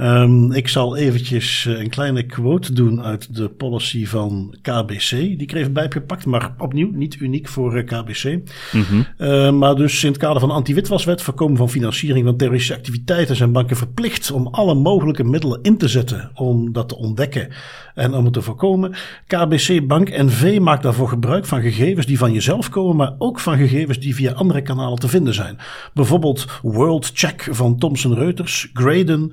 Um, ik zal eventjes eh, een kleine quote doen uit de policy van KBC. Die ik er even bij heb gepakt, maar opnieuw niet uniek voor eh, KBC. Mm -hmm. uh, maar dus in het kader van de anti-witwaswet, voorkomen van financiering van terroristische activiteiten, zijn banken verplicht om alle mogelijke middelen in te zetten om dat te ontdekken en om het te voorkomen. KBC Bank NV maakt daarvoor gebruik van gegevens die van jezelf komen, maar ook van gegevens die via andere kanalen te vinden zijn. Bijvoorbeeld World Check van Thomson Reuters, Graydon,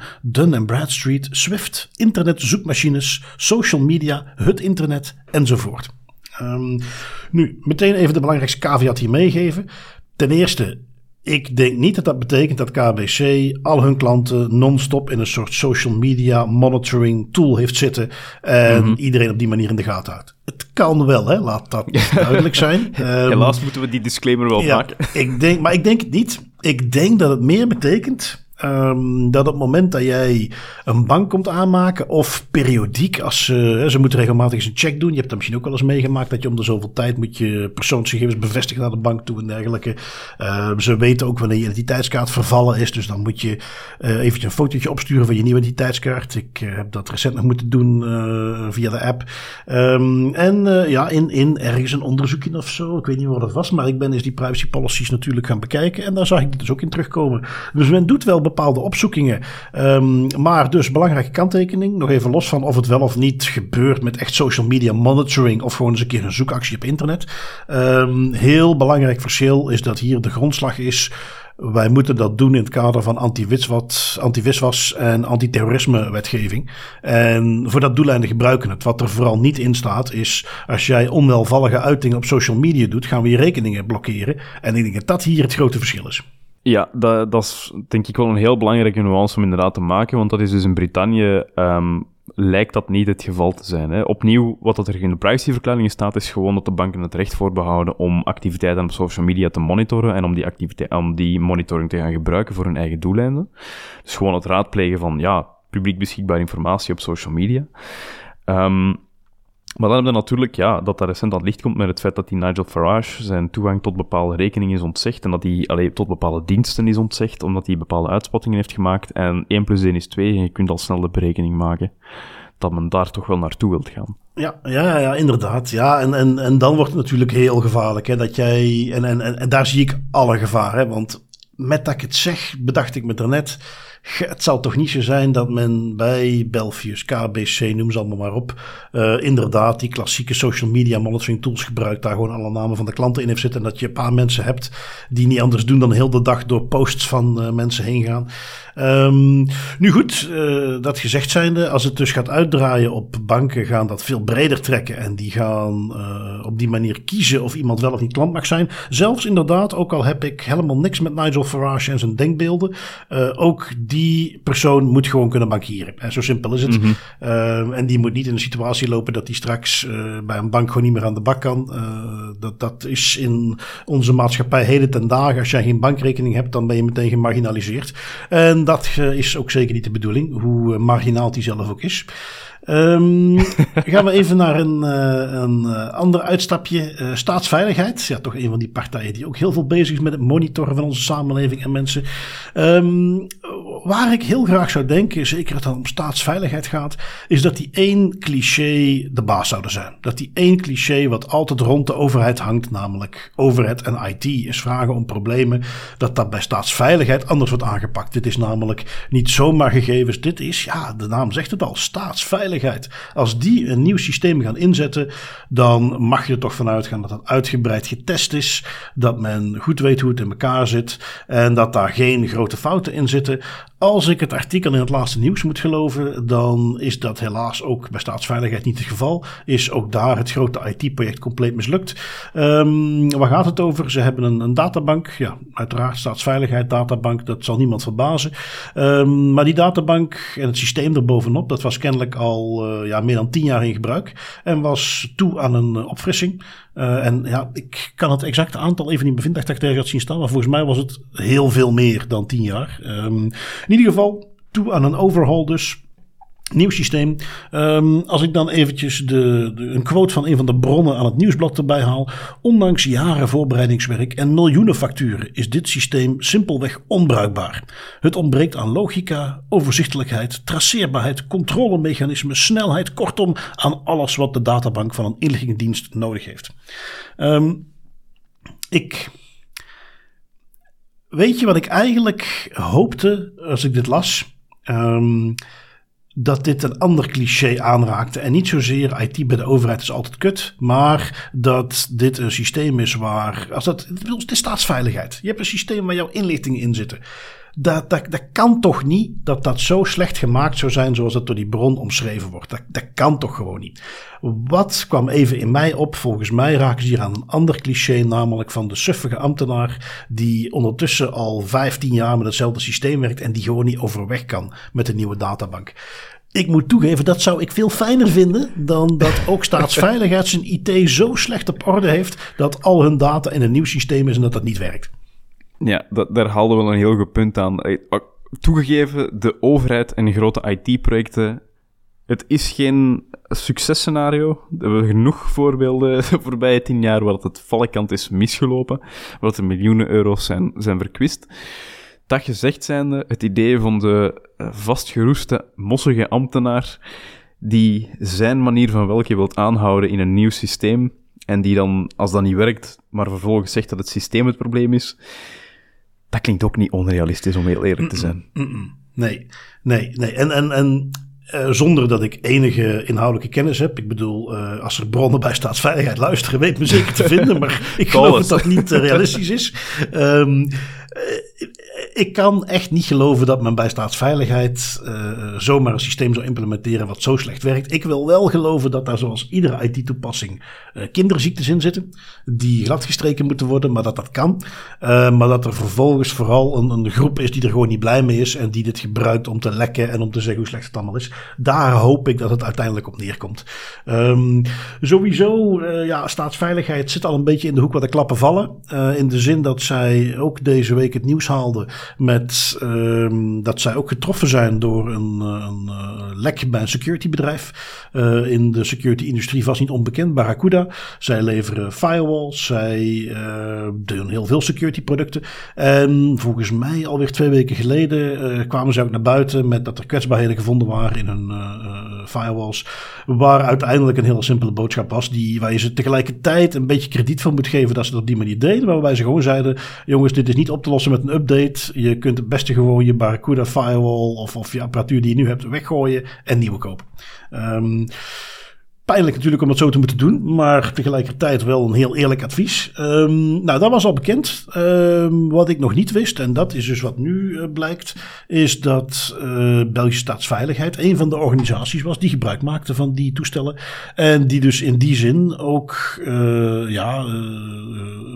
Dun Bradstreet, Swift, internetzoekmachines, social media, het internet enzovoort. Um, nu, meteen even de belangrijkste caveat hier meegeven. Ten eerste, ik denk niet dat dat betekent dat KBC al hun klanten non-stop in een soort social media monitoring tool heeft zitten. En mm -hmm. iedereen op die manier in de gaten houdt. Het kan wel, hè? laat dat duidelijk zijn. Um, [laughs] Helaas moeten we die disclaimer wel ja, maken. Ik denk, maar ik denk het niet. Ik denk dat het meer betekent Um, dat op het moment dat jij een bank komt aanmaken, of periodiek, als uh, ze moeten regelmatig eens een check doen. Je hebt dat misschien ook wel eens meegemaakt dat je om de zoveel tijd moet je persoonsgegevens bevestigen naar de bank toe en dergelijke. Uh, ze weten ook wanneer je identiteitskaart vervallen is, dus dan moet je uh, eventjes een fotootje opsturen van je nieuwe identiteitskaart. Ik heb dat recent nog moeten doen via de app. Um, en ja, in, in ergens een onderzoekje of zo, ik weet niet wat dat was, maar ik ben eens die privacy policies natuurlijk gaan bekijken en daar zag ik dit dus ook in terugkomen. Dus men doet wel bepaalde opzoekingen. Um, maar dus belangrijke kanttekening. Nog even los van of het wel of niet gebeurt met echt social media monitoring. Of gewoon eens een keer een zoekactie op internet. Um, heel belangrijk verschil is dat hier de grondslag is. Wij moeten dat doen in het kader van anti-wiswas anti en antiterrorisme wetgeving. En voor dat doeleinde gebruiken het. Wat er vooral niet in staat is, als jij onwelvallige uitingen op social media doet, gaan we je rekeningen blokkeren. En ik denk dat dat hier het grote verschil is. Ja, dat, dat is denk ik wel een heel belangrijke nuance om inderdaad te maken, want dat is dus in Brittannië um, lijkt dat niet het geval te zijn. Hè. Opnieuw, wat dat er in de privacyverklaring staat, is gewoon dat de banken het recht voorbehouden om activiteiten op social media te monitoren en om die, om die monitoring te gaan gebruiken voor hun eigen doeleinden. Dus gewoon het raadplegen van, ja, publiek beschikbare informatie op social media. Um, maar dan hebben we natuurlijk, ja, dat dat recent aan licht komt met het feit dat die Nigel Farage zijn toegang tot bepaalde rekeningen is ontzegd en dat hij alleen tot bepaalde diensten is ontzegd, omdat hij bepaalde uitspattingen heeft gemaakt. En 1 plus 1 is 2 en je kunt al snel de berekening maken dat men daar toch wel naartoe wilt gaan. Ja, ja, ja inderdaad. Ja, en, en, en dan wordt het natuurlijk heel gevaarlijk. Hè, dat jij, en, en, en daar zie ik alle gevaren. Want met dat ik het zeg, bedacht ik me er net het zal toch niet zo zijn dat men bij Belfius, KBC, noem ze allemaal maar op, uh, inderdaad die klassieke social media monitoring tools gebruikt, daar gewoon alle namen van de klanten in heeft zitten en dat je een paar mensen hebt die niet anders doen dan heel de dag door posts van uh, mensen heen gaan. Um, nu goed, uh, dat gezegd zijnde, als het dus gaat uitdraaien op banken, gaan dat veel breder trekken en die gaan op die manier kiezen of iemand wel of niet klant mag zijn. Zelfs inderdaad, ook al heb ik helemaal niks met Nigel Farage en zijn denkbeelden, ook die die persoon moet gewoon kunnen bankieren. En zo simpel is het. Mm en die moet niet in een situatie lopen dat hij straks uh, bij een bank gewoon niet meer aan de bak kan. Uh, dat, dat is in onze maatschappij heden ten dagen. Als jij geen bankrekening hebt, dan ben je meteen gemarginaliseerd. En dat is ook zeker niet de bedoeling, hoe marginaal die zelf ook is. Um, [laughs] gaan we even naar een, uh, een uh, ander uitstapje. Uh, staatsveiligheid. Ja, toch een van die partijen die ook heel veel bezig is met het monitoren van onze samenleving en mensen. Um, waar ik heel graag zou denken, zeker het om staatsveiligheid gaat, is dat die één cliché de baas zouden zijn. Dat die één cliché wat altijd rond de overheid hangt, namelijk overheid en IT, is vragen om problemen, dat dat bij staatsveiligheid anders wordt aangepakt. Dit is namelijk niet zomaar gegevens. Dit is, ja, de naam zegt het al, staatsveiligheid. Als die een nieuw systeem gaan inzetten, dan mag je er toch vanuit gaan dat dat uitgebreid getest is. Dat men goed weet hoe het in elkaar zit. En dat daar geen grote fouten in zitten. Als ik het artikel in het laatste nieuws moet geloven, dan is dat helaas ook bij staatsveiligheid niet het geval. Is ook daar het grote IT-project compleet mislukt. Um, waar gaat het over? Ze hebben een, een, databank. Ja, uiteraard staatsveiligheid, databank, dat zal niemand verbazen. Um, maar die databank en het systeem erbovenop, dat was kennelijk al uh, ja, meer dan tien jaar in gebruik. En was toe aan een uh, opfrissing. Uh, en ja, ik kan het exacte aantal even niet bevinden. dat ik tegen had zien staan. Maar volgens mij was het heel veel meer dan tien jaar. Um, in ieder geval, toe aan een overhaul dus. Nieuw systeem. Um, als ik dan eventjes de, de, een quote van een van de bronnen aan het nieuwsblad erbij haal. Ondanks jaren voorbereidingswerk en miljoenen facturen is dit systeem simpelweg onbruikbaar. Het ontbreekt aan logica, overzichtelijkheid, traceerbaarheid, controlemechanismen, snelheid. Kortom, aan alles wat de databank van een inlichtingendienst nodig heeft. Um, ik. Weet je wat ik eigenlijk hoopte als ik dit las? Um, dat dit een ander cliché aanraakte. En niet zozeer IT bij de overheid is altijd kut. Maar dat dit een systeem is waar. Als dat, het is staatsveiligheid. Je hebt een systeem waar jouw inlichtingen in zitten. Dat, dat, dat kan toch niet dat dat zo slecht gemaakt zou zijn zoals dat door die bron omschreven wordt. Dat, dat kan toch gewoon niet. Wat kwam even in mij op? Volgens mij raken ze hier aan een ander cliché, namelijk van de suffige ambtenaar die ondertussen al 15 jaar met hetzelfde systeem werkt en die gewoon niet overweg kan met een nieuwe databank. Ik moet toegeven, dat zou ik veel fijner vinden dan dat ook [laughs] staatsveiligheid zijn IT zo slecht op orde heeft dat al hun data in een nieuw systeem is en dat dat niet werkt. Ja, dat, daar haalden we een heel goed punt aan. Eh, toegegeven, de overheid en grote IT-projecten, het is geen successcenario. We hebben genoeg voorbeelden [laughs] de voorbije tien jaar waar het valkant is misgelopen, waar er miljoenen euro's zijn, zijn verkwist. Dat gezegd zijnde, het idee van de eh, vastgeroeste, mossige ambtenaar die zijn manier van welke wilt aanhouden in een nieuw systeem en die dan, als dat niet werkt, maar vervolgens zegt dat het systeem het probleem is, dat klinkt ook niet onrealistisch, om heel eerlijk te zijn. nee, nee, nee. En, en, en uh, zonder dat ik enige inhoudelijke kennis heb. Ik bedoel, uh, als er bronnen bij staatsveiligheid luisteren, weet me zeker te vinden. [laughs] Maar ik geloof dat dat niet uh, realistisch is. Um, [laughs] ik kan echt niet geloven dat men bij staatsveiligheid uh, zomaar een systeem zou implementeren wat zo slecht werkt. Ik wil wel geloven dat daar zoals iedere IT-toepassing uh, kinderziektes in zitten. Die gladgestreken moeten worden, maar dat dat kan. Maar dat er vervolgens vooral een, een, groep is die er gewoon niet blij mee is. En die dit gebruikt om te lekken en om te zeggen hoe slecht het allemaal is. Daar hoop ik dat het uiteindelijk op neerkomt. Um, sowieso, ja, staatsveiligheid zit al een beetje in de hoek waar de klappen vallen. in de zin dat zij ook deze week het nieuws haalden met um, dat zij ook getroffen zijn door een, eh, een uh, lek bij een securitybedrijf. Uh, in de security-industrie vast niet onbekend, Barracuda. Zij leveren firewalls, zij doen heel veel security-producten. En volgens mij alweer twee weken geleden kwamen ze ook naar buiten met dat er kwetsbaarheden gevonden waren in hun firewalls. Waar uiteindelijk een hele simpele boodschap was, die, waar je ze tegelijkertijd een beetje krediet van moet geven dat ze dat op die manier deden. Waarbij ze gewoon zeiden: jongens, dit is niet op te lossen met een update. Je kunt het beste gewoon je Barracuda firewall of, of je apparatuur die je nu hebt weggooien en nieuwe kopen. Um, Pijnlijk natuurlijk om het zo te moeten doen, maar tegelijkertijd wel een heel eerlijk advies. Um, nou, dat was al bekend. Um, wat ik nog niet wist, en dat is dus wat nu uh, blijkt, is dat uh, Belgische Staatsveiligheid een van de organisaties was die gebruik maakte van die toestellen. En die dus in die zin ook uh, ja,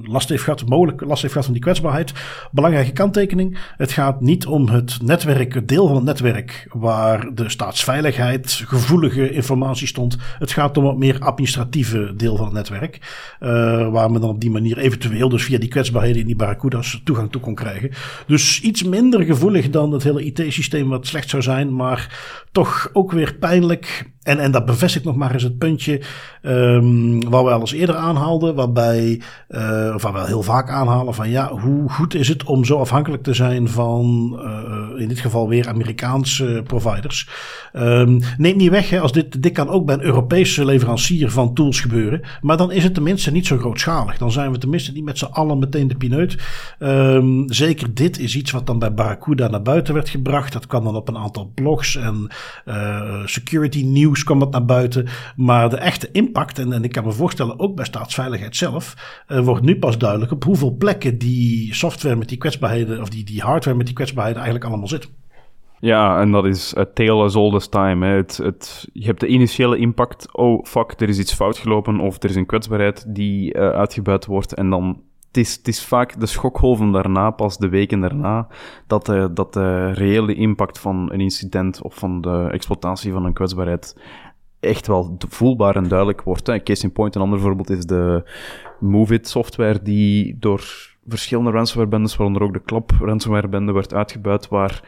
last heeft gehad, mogelijk last heeft gehad van die kwetsbaarheid. Belangrijke kanttekening: het gaat niet om het netwerk, het deel van het netwerk waar de staatsveiligheid gevoelige informatie stond. Het gaat om wat meer administratieve deel van het netwerk. Uh, waar men dan op die manier eventueel dus via die kwetsbaarheden in die barracuda's toegang toe kon krijgen. Dus iets minder gevoelig dan het hele IT-systeem wat slecht zou zijn, maar toch ook weer pijnlijk en, en dat bevestigt nog maar eens het puntje um, waar we al eens eerder aanhaalden, waarbij, uh, of waar we heel vaak aanhalen van ja, hoe goed is het om zo afhankelijk te zijn van uh, in dit geval weer Amerikaanse providers. Um, neemt niet weg, hè, als dit, dit kan ook bij een Europese leverancier van tools gebeuren, maar dan is het tenminste niet zo grootschalig. Dan zijn we tenminste niet met z'n allen meteen de pineut. Um, zeker dit is iets wat dan bij Barracuda naar buiten werd gebracht. Dat kwam dan op een aantal blogs en uh, security nieuws kwam dat naar buiten. Maar de echte impact, en, en ik kan me voorstellen ook bij staatsveiligheid zelf, uh, wordt nu pas duidelijk op hoeveel plekken die software met die kwetsbaarheden, of die, die hardware met die kwetsbaarheden eigenlijk allemaal zit. Ja, en dat is a tale as old as time. Hè. Het, het, je hebt de initiële impact, oh fuck, er is iets fout gelopen, of er is een kwetsbaarheid die uh, uitgebuit wordt, en dan is, het is vaak de schokgolven daarna, pas de weken daarna, dat de, dat de reële impact van een incident of van de exploitatie van een kwetsbaarheid echt wel voelbaar en duidelijk wordt. Hè. Case in point, een ander voorbeeld is de MoveIt software die door verschillende ransomware-bendes, waaronder ook de Klap ransomware-bende, werd uitgebuit, waar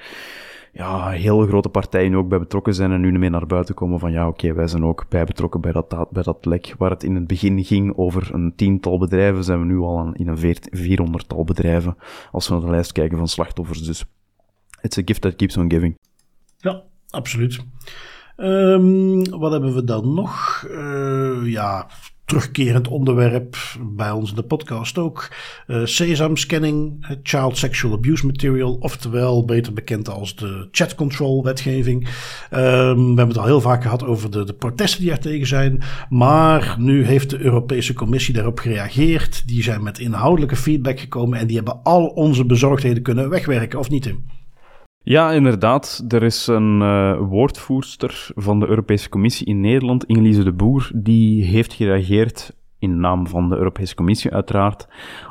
ja, heel grote partijen ook bij betrokken zijn en nu meer naar buiten komen van ja, oké, wij zijn ook bij betrokken bij dat, bij dat lek. Waar het in het begin ging over een tiental bedrijven, zijn we nu al in een vierhonderdtal bedrijven, als we naar de lijst kijken van slachtoffers. Dus it's a gift that keeps on giving. Ja, absoluut. Um, wat hebben we dan nog? Uh, ja, terugkerend onderwerp bij ons in de podcast ook. Uh, Sesam scanning, child sexual abuse material, oftewel beter bekend als de chat control wetgeving. Um, we hebben het al heel vaak gehad over de, de protesten die er tegen zijn. Maar nu heeft de Europese Commissie daarop gereageerd. Die zijn met inhoudelijke feedback gekomen en die hebben al onze bezorgdheden kunnen wegwerken, of niet Tim? Ja, inderdaad. Er is een uh, woordvoerster van de Europese Commissie in Nederland, Ingelise de Boer, die heeft gereageerd, in naam van de Europese Commissie uiteraard,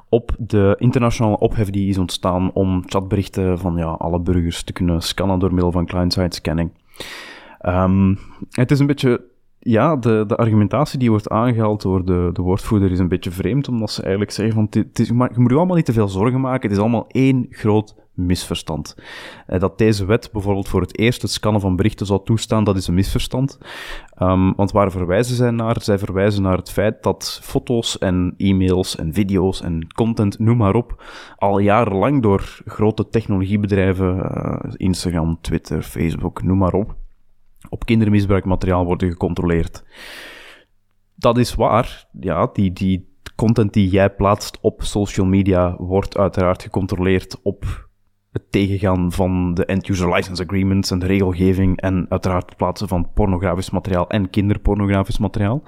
op de internationale ophef die is ontstaan om chatberichten van ja, alle burgers te kunnen scannen door middel van client-side scanning. Um, het is een beetje ja, de, de argumentatie die wordt aangehaald door de, de woordvoerder is een beetje vreemd, omdat ze eigenlijk zeggen van, het is, je moet je allemaal niet te veel zorgen maken, het is allemaal één groot misverstand. Eh, dat deze wet bijvoorbeeld voor het eerst het scannen van berichten zou toestaan, dat is een misverstand. Um, want waar verwijzen zij naar? Zij verwijzen naar het feit dat foto's en e-mails en video's en content, noem maar op, al jarenlang door grote technologiebedrijven, uh, Instagram, Twitter, Facebook, noem maar op, op kindermisbruikmateriaal worden gecontroleerd. Dat is waar, ja, die, die content die jij plaatst op social media wordt uiteraard gecontroleerd op het tegengaan van de end-user license agreements en de regelgeving en uiteraard het plaatsen van pornografisch materiaal en kinderpornografisch materiaal.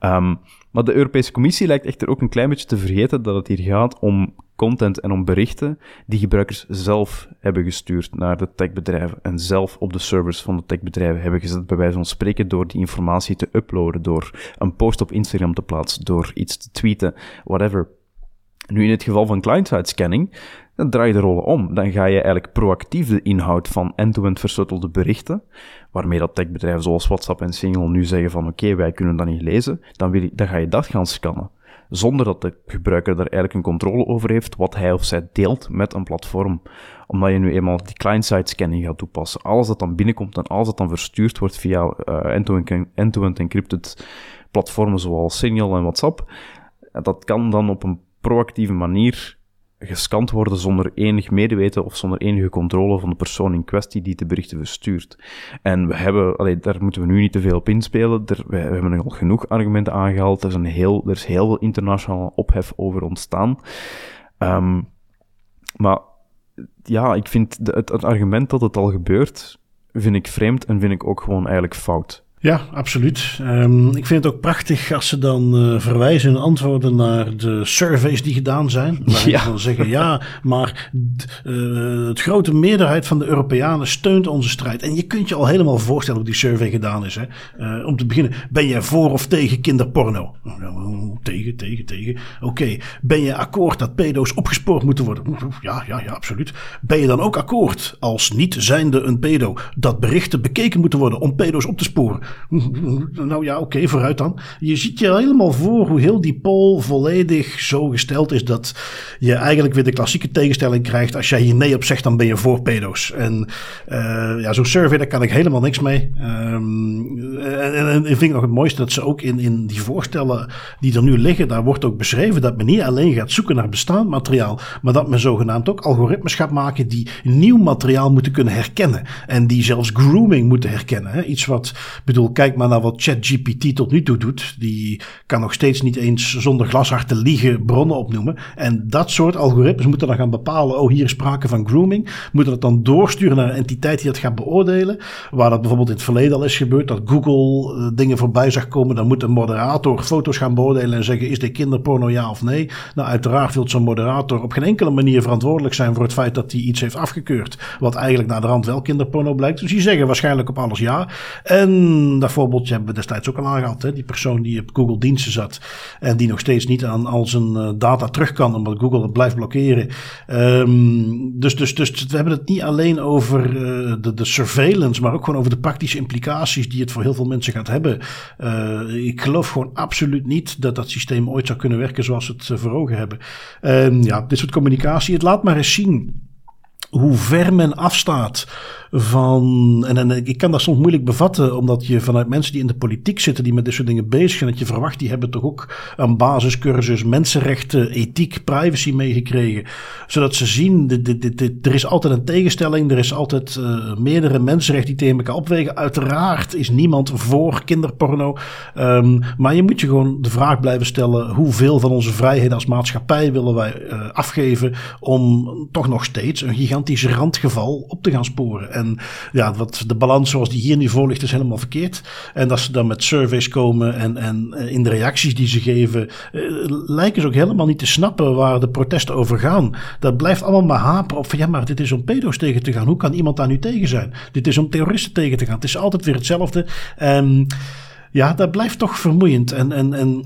Um, maar de Europese Commissie lijkt echter ook een klein beetje te vergeten dat het hier gaat om content en om berichten die gebruikers zelf hebben gestuurd naar de techbedrijven en zelf op de servers van de techbedrijven hebben gezet, bij wijze van spreken, door die informatie te uploaden, door een post op Instagram te plaatsen, door iets te tweeten, whatever. Nu, in het geval van client-side scanning, dan draai je de rollen om. Dan ga je eigenlijk proactief de inhoud van end-to-end versuttelde berichten, waarmee dat techbedrijven zoals WhatsApp en Signal nu zeggen van oké, wij kunnen dat niet lezen, dan, wil ga je dat gaan scannen. Zonder dat de gebruiker daar eigenlijk een controle over heeft wat hij of zij deelt met een platform. Omdat je nu eenmaal die client-side scanning gaat toepassen. Alles dat dan binnenkomt en alles dat dan verstuurd wordt via uh, end-to-end encrypted platformen zoals Signal en WhatsApp, dat kan dan op een proactieve manier gescand worden zonder enig medeweten of zonder enige controle van de persoon in kwestie die de berichten verstuurt. En we hebben, daar moeten we nu niet te veel op inspelen. We, hebben al genoeg argumenten aangehaald. Er is, een heel, er is heel veel internationale ophef over ontstaan. Um, maar ja, ik vind het argument dat het al gebeurt, vind ik vreemd en vind ik ook gewoon eigenlijk fout. Ja, absoluut. Um, ik vind het ook prachtig als ze dan uh, verwijzen en antwoorden naar de surveys die gedaan zijn. Waar ja. ze dan zeggen, ja, maar uh, het grote meerderheid van de Europeanen steunt onze strijd. En je kunt je al helemaal voorstellen hoe die survey gedaan is. Hè? Uh, om te beginnen, ben jij voor of tegen kinderporno? Tegen, tegen, tegen. Oké, okay. ben je akkoord dat pedo's opgespoord moeten worden? Ja, ja, ja, absoluut. Ben je dan ook akkoord als niet zijnde een pedo dat berichten bekeken moeten worden om pedo's op te sporen? Nou ja, oké, vooruit dan. Je ziet je helemaal voor hoe heel die poll volledig zo gesteld is dat je eigenlijk weer de klassieke tegenstelling krijgt. Als jij hier nee op zegt, dan ben je voor pedo's. En uh, ja, zo'n survey, daar kan ik helemaal niks mee. Um, en, en, en, vind ik nog het mooiste dat ze ook in, in die voorstellen die er nu liggen, daar wordt ook beschreven dat men niet alleen gaat zoeken naar bestaand materiaal, maar dat men zogenaamd ook algoritmes gaat maken die nieuw materiaal moeten kunnen herkennen. En die zelfs grooming moeten herkennen. Hè? Iets wat, bedoel, kijk maar naar wat ChatGPT tot nu toe doet. Die kan nog steeds niet eens zonder glashard te liegen bronnen opnoemen. En dat soort algoritmes moeten dan gaan bepalen, oh hier is sprake van grooming. Moeten dat dan doorsturen naar een entiteit die dat gaat beoordelen. Waar dat bijvoorbeeld in het verleden al is gebeurd, dat Google uh, dingen voorbij zag komen. Dan moet een moderator foto's gaan beoordelen en zeggen, is dit kinderporno ja of nee? Nou, uiteraard wil zo'n moderator op geen enkele manier verantwoordelijk zijn voor het feit dat hij iets heeft afgekeurd. Wat eigenlijk naar de rand wel kinderporno blijkt. Dus die zeggen waarschijnlijk op alles ja. En dat voorbeeldje hebben we destijds ook al aangehaald. Hè? Die persoon die op Google diensten zat en die nog steeds niet aan al zijn uh, data terug kan omdat Google het blijft blokkeren. Um, dus, dus, dus we hebben het niet alleen over uh, de, de surveillance, maar ook gewoon over de praktische implicaties die het voor heel veel mensen gaat hebben. Uh, ik geloof gewoon absoluut niet dat dat systeem ooit zou kunnen werken zoals we het voor ogen hebben. Um, ja, dit soort communicatie, het laat maar eens zien hoe ver men afstaat van, en, en ik kan dat soms moeilijk bevatten, omdat je vanuit mensen die in de politiek zitten, die met dit soort dingen bezig zijn, dat je verwacht, die hebben toch ook een basiscursus mensenrechten, ethiek, privacy meegekregen. Zodat ze zien, er is altijd een tegenstelling, er is altijd uh, meerdere mensenrechten die tegen elkaar opwegen. Uiteraard is niemand voor kinderporno. Um, maar je moet je gewoon de vraag blijven stellen, hoeveel van onze vrijheden als maatschappij willen wij uh, afgeven om toch nog steeds een gigantisch randgeval op te gaan sporen. En ja, wat de balans zoals die hier nu voor ligt is helemaal verkeerd. En dat ze dan met surveys komen en, en uh, in de reacties die ze geven, lijken ze ook helemaal niet te snappen waar de protesten over gaan. Dat blijft allemaal maar haperen op van ja, maar dit is om pedo's tegen te gaan. Hoe kan iemand daar nu tegen zijn? Dit is om terroristen tegen te gaan. Het is altijd weer hetzelfde. Ja, dat blijft toch vermoeiend. En, en, en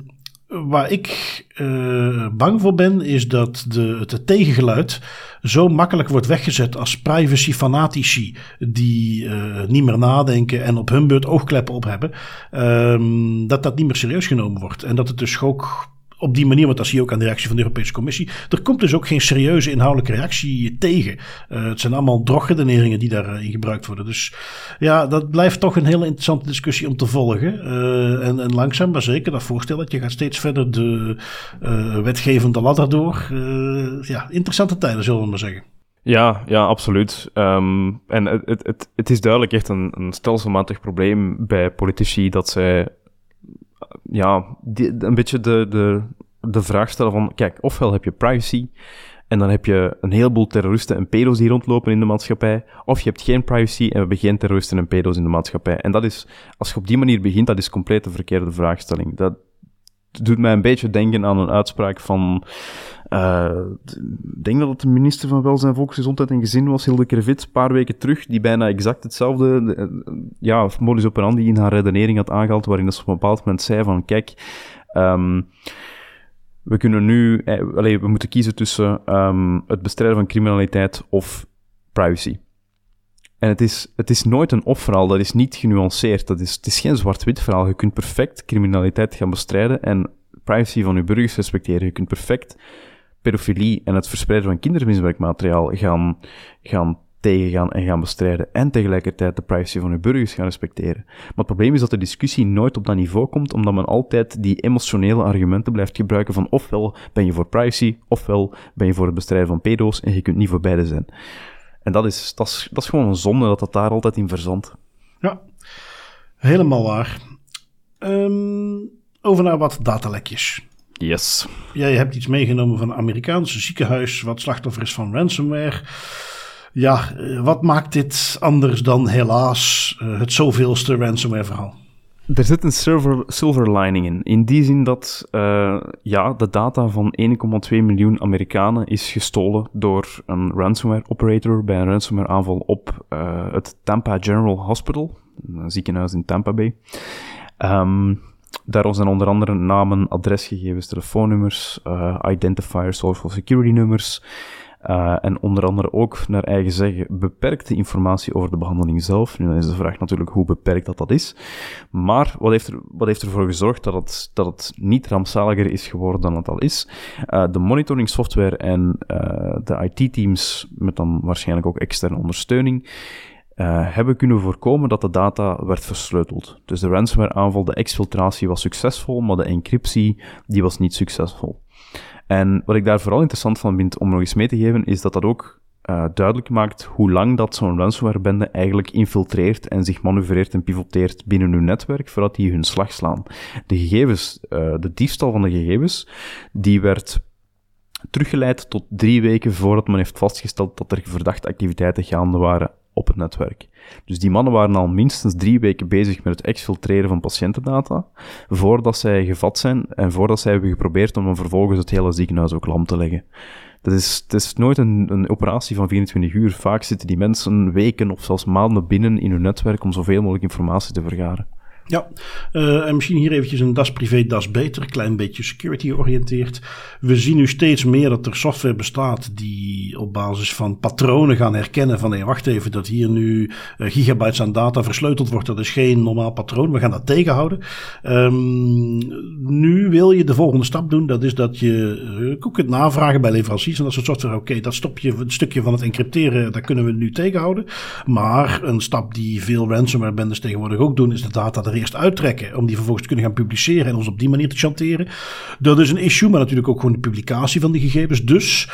waar ik uh, bang voor ben, is dat de, het tegengeluid zo makkelijk wordt weggezet als privacy-fanatici die uh, niet meer nadenken en op hun beurt oogkleppen op hebben, um, dat dat niet meer serieus genomen wordt. En dat het dus ook op die manier, want dat zie je ook aan de reactie van de Europese Commissie. Er komt dus ook geen serieuze inhoudelijke reactie tegen. Uh, het zijn allemaal drogredeneringen die daarin gebruikt worden. Dus ja, dat blijft toch een hele interessante discussie om te volgen. Uh, en, en, langzaam maar zeker dat voorstel dat je gaat steeds verder de uh, wetgevende ladder door. ja, interessante tijden zullen we maar zeggen. Ja, ja, absoluut. Um, en het, het, het is duidelijk echt een, een stelselmatig probleem bij politici dat zij ja, een beetje de, de, de vraag stellen van, kijk, ofwel heb je privacy en dan heb je een heleboel terroristen en pedo's die rondlopen in de maatschappij, of je hebt geen privacy en we hebben geen terroristen en pedo's in de maatschappij. En dat is, als je op die manier begint, dat is compleet de verkeerde vraagstelling. Dat doet mij een beetje denken aan een uitspraak van uh, ik denk dat het de minister van Welzijn, Volksgezondheid en Gezin was, Hilde Krevit, een paar weken terug, die bijna exact hetzelfde, uh, ja, modus operandi in haar redenering had aangehaald, waarin ze op een bepaald moment zei van, kijk, um, we kunnen nu, eh, allez, we moeten kiezen tussen um, het bestrijden van criminaliteit of privacy. En het is, het is nooit een of-verhaal, dat is niet genuanceerd. Dat is, het is geen zwart-wit verhaal. Je kunt perfect criminaliteit gaan bestrijden en privacy van je burgers respecteren. Je kunt perfect pedofilie en het verspreiden van kindermisbruikmateriaal gaan, gaan tegengaan en gaan bestrijden en tegelijkertijd de privacy van uw burgers gaan respecteren. Maar het probleem is dat de discussie nooit op dat niveau komt, omdat men altijd die emotionele argumenten blijft gebruiken van ofwel ben je voor privacy, ofwel ben je voor het bestrijden van pedo's en je kunt niet voor beide zijn. En dat is, dat is, dat is gewoon een zonde dat dat daar altijd in verzandt. Ja, helemaal waar. Um, over naar wat datalekjes. Yes. Jij hebt iets meegenomen van een Amerikaanse ziekenhuis wat slachtoffer is van ransomware. Ja, eh, wat maakt dit anders dan helaas uh, het zoveelste ransomware verhaal? Er zit een silver, silver lining in. In die zin dat uh, ja, de data van 1,2 miljoen Amerikanen is gestolen door een ransomware operator bij een ransomware aanval op uh, het Tampa General Hospital, een ziekenhuis in Tampa Bay. Um, Daarom zijn onder andere namen, adresgegevens, telefoonnummers, uh, identifiers, social security nummers. Uh, en onder andere ook, naar eigen zeggen, beperkte informatie over de behandeling zelf. Nu dan is de vraag natuurlijk hoe beperkt dat, dat is. Maar wat heeft, er, wat heeft ervoor gezorgd dat het, dat het niet rampzaliger is geworden dan het al is? Uh, de monitoring software en de IT-teams, met dan waarschijnlijk ook externe ondersteuning, hebben kunnen voorkomen dat de data werd versleuteld. Dus de ransomware aanval, de exfiltratie was succesvol, maar de encryptie die was niet succesvol. En wat ik daar vooral interessant van vind om nog eens mee te geven, is dat dat ook uh, duidelijk maakt hoe lang dat zo'n ransomwarebende eigenlijk infiltreert en zich manoeuvreert en pivoteert binnen hun netwerk voordat die hun slag slaan. De gegevens, uh, de diefstal van de gegevens, die werd teruggeleid tot drie weken voordat men heeft vastgesteld dat er verdachte activiteiten gaande waren op het netwerk. Dus die mannen waren al minstens drie weken bezig met het exfiltreren van patiëntendata, voordat zij gevat zijn en voordat zij hebben geprobeerd om vervolgens het hele ziekenhuis ook lam te leggen. Dat is, het is nooit een, een operatie van 24 uur. Vaak zitten die mensen weken of zelfs maanden binnen in hun netwerk om zoveel mogelijk informatie te vergaren. Ja, uh, en misschien hier eventjes een Das Privé, Das Beter, klein beetje security georiënteerd. We zien nu steeds meer dat er software bestaat die op basis van patronen gaan herkennen van nee, wacht even, dat hier nu uh, gigabytes aan data versleuteld wordt, dat is geen normaal patroon. We gaan dat tegenhouden. Um, nu wil je de volgende stap doen, dat is dat je uh, ook het navragen bij leveranciers en dat soort software. Oké, dat stopje, een stukje van het encrypteren, daar kunnen we nu tegenhouden. Maar een stap die veel ransomware bendes tegenwoordig ook doen, is de data eerst uittrekken om die vervolgens te kunnen gaan publiceren en ons op die manier te chanteren. Dat is een issue, maar natuurlijk ook gewoon de publicatie van die gegevens. Dus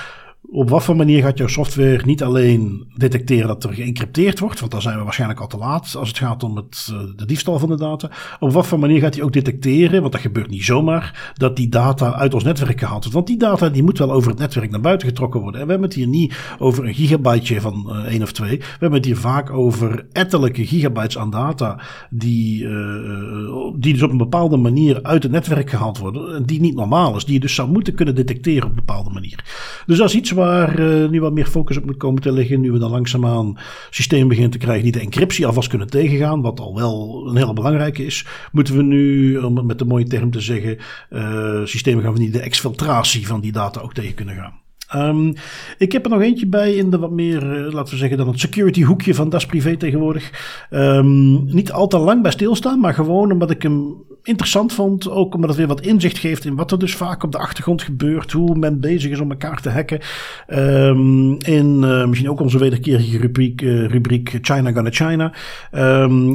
op wat voor manier gaat jouw software niet alleen detecteren dat er geëncrypteerd wordt, want dan zijn we waarschijnlijk al te laat als het gaat om het, eh, de diefstal van de data. Op wat voor manier gaat hij ook detecteren, want dat gebeurt niet zomaar, dat die data uit ons netwerk gehaald wordt. Want die data die moet wel over het netwerk naar buiten getrokken worden. En we hebben het hier niet over een gigabyteje van uh, één of twee. We hebben het hier vaak over ettelijke gigabytes aan data die, uh, die dus op een bepaalde manier uit het netwerk gehaald worden. Die niet normaal is, die je dus zou moeten kunnen detecteren op een bepaalde manier. Dus dat is iets waar uh, nu wat meer focus op moet komen te liggen. Nu we dan langzaamaan systemen beginnen te krijgen die de encryptie alvast kunnen tegengaan. Wat al wel een hele belangrijke is. Moeten we nu, om met de mooie term te zeggen, uh, systemen gaan van die de exfiltratie van die data ook tegen kunnen gaan. Um, ik heb er nog eentje bij in de wat meer, uh, laten we zeggen, dan het security hoekje van Das Privé tegenwoordig. Um, niet al te lang bij stilstaan, maar gewoon omdat ik hem interessant vond. Ook omdat het weer wat inzicht geeft in wat er dus vaak op de achtergrond gebeurt. Hoe men bezig is om elkaar te hacken. Um, in uh, misschien ook onze wederkerige rubriek, uh, rubriek China Gonna China.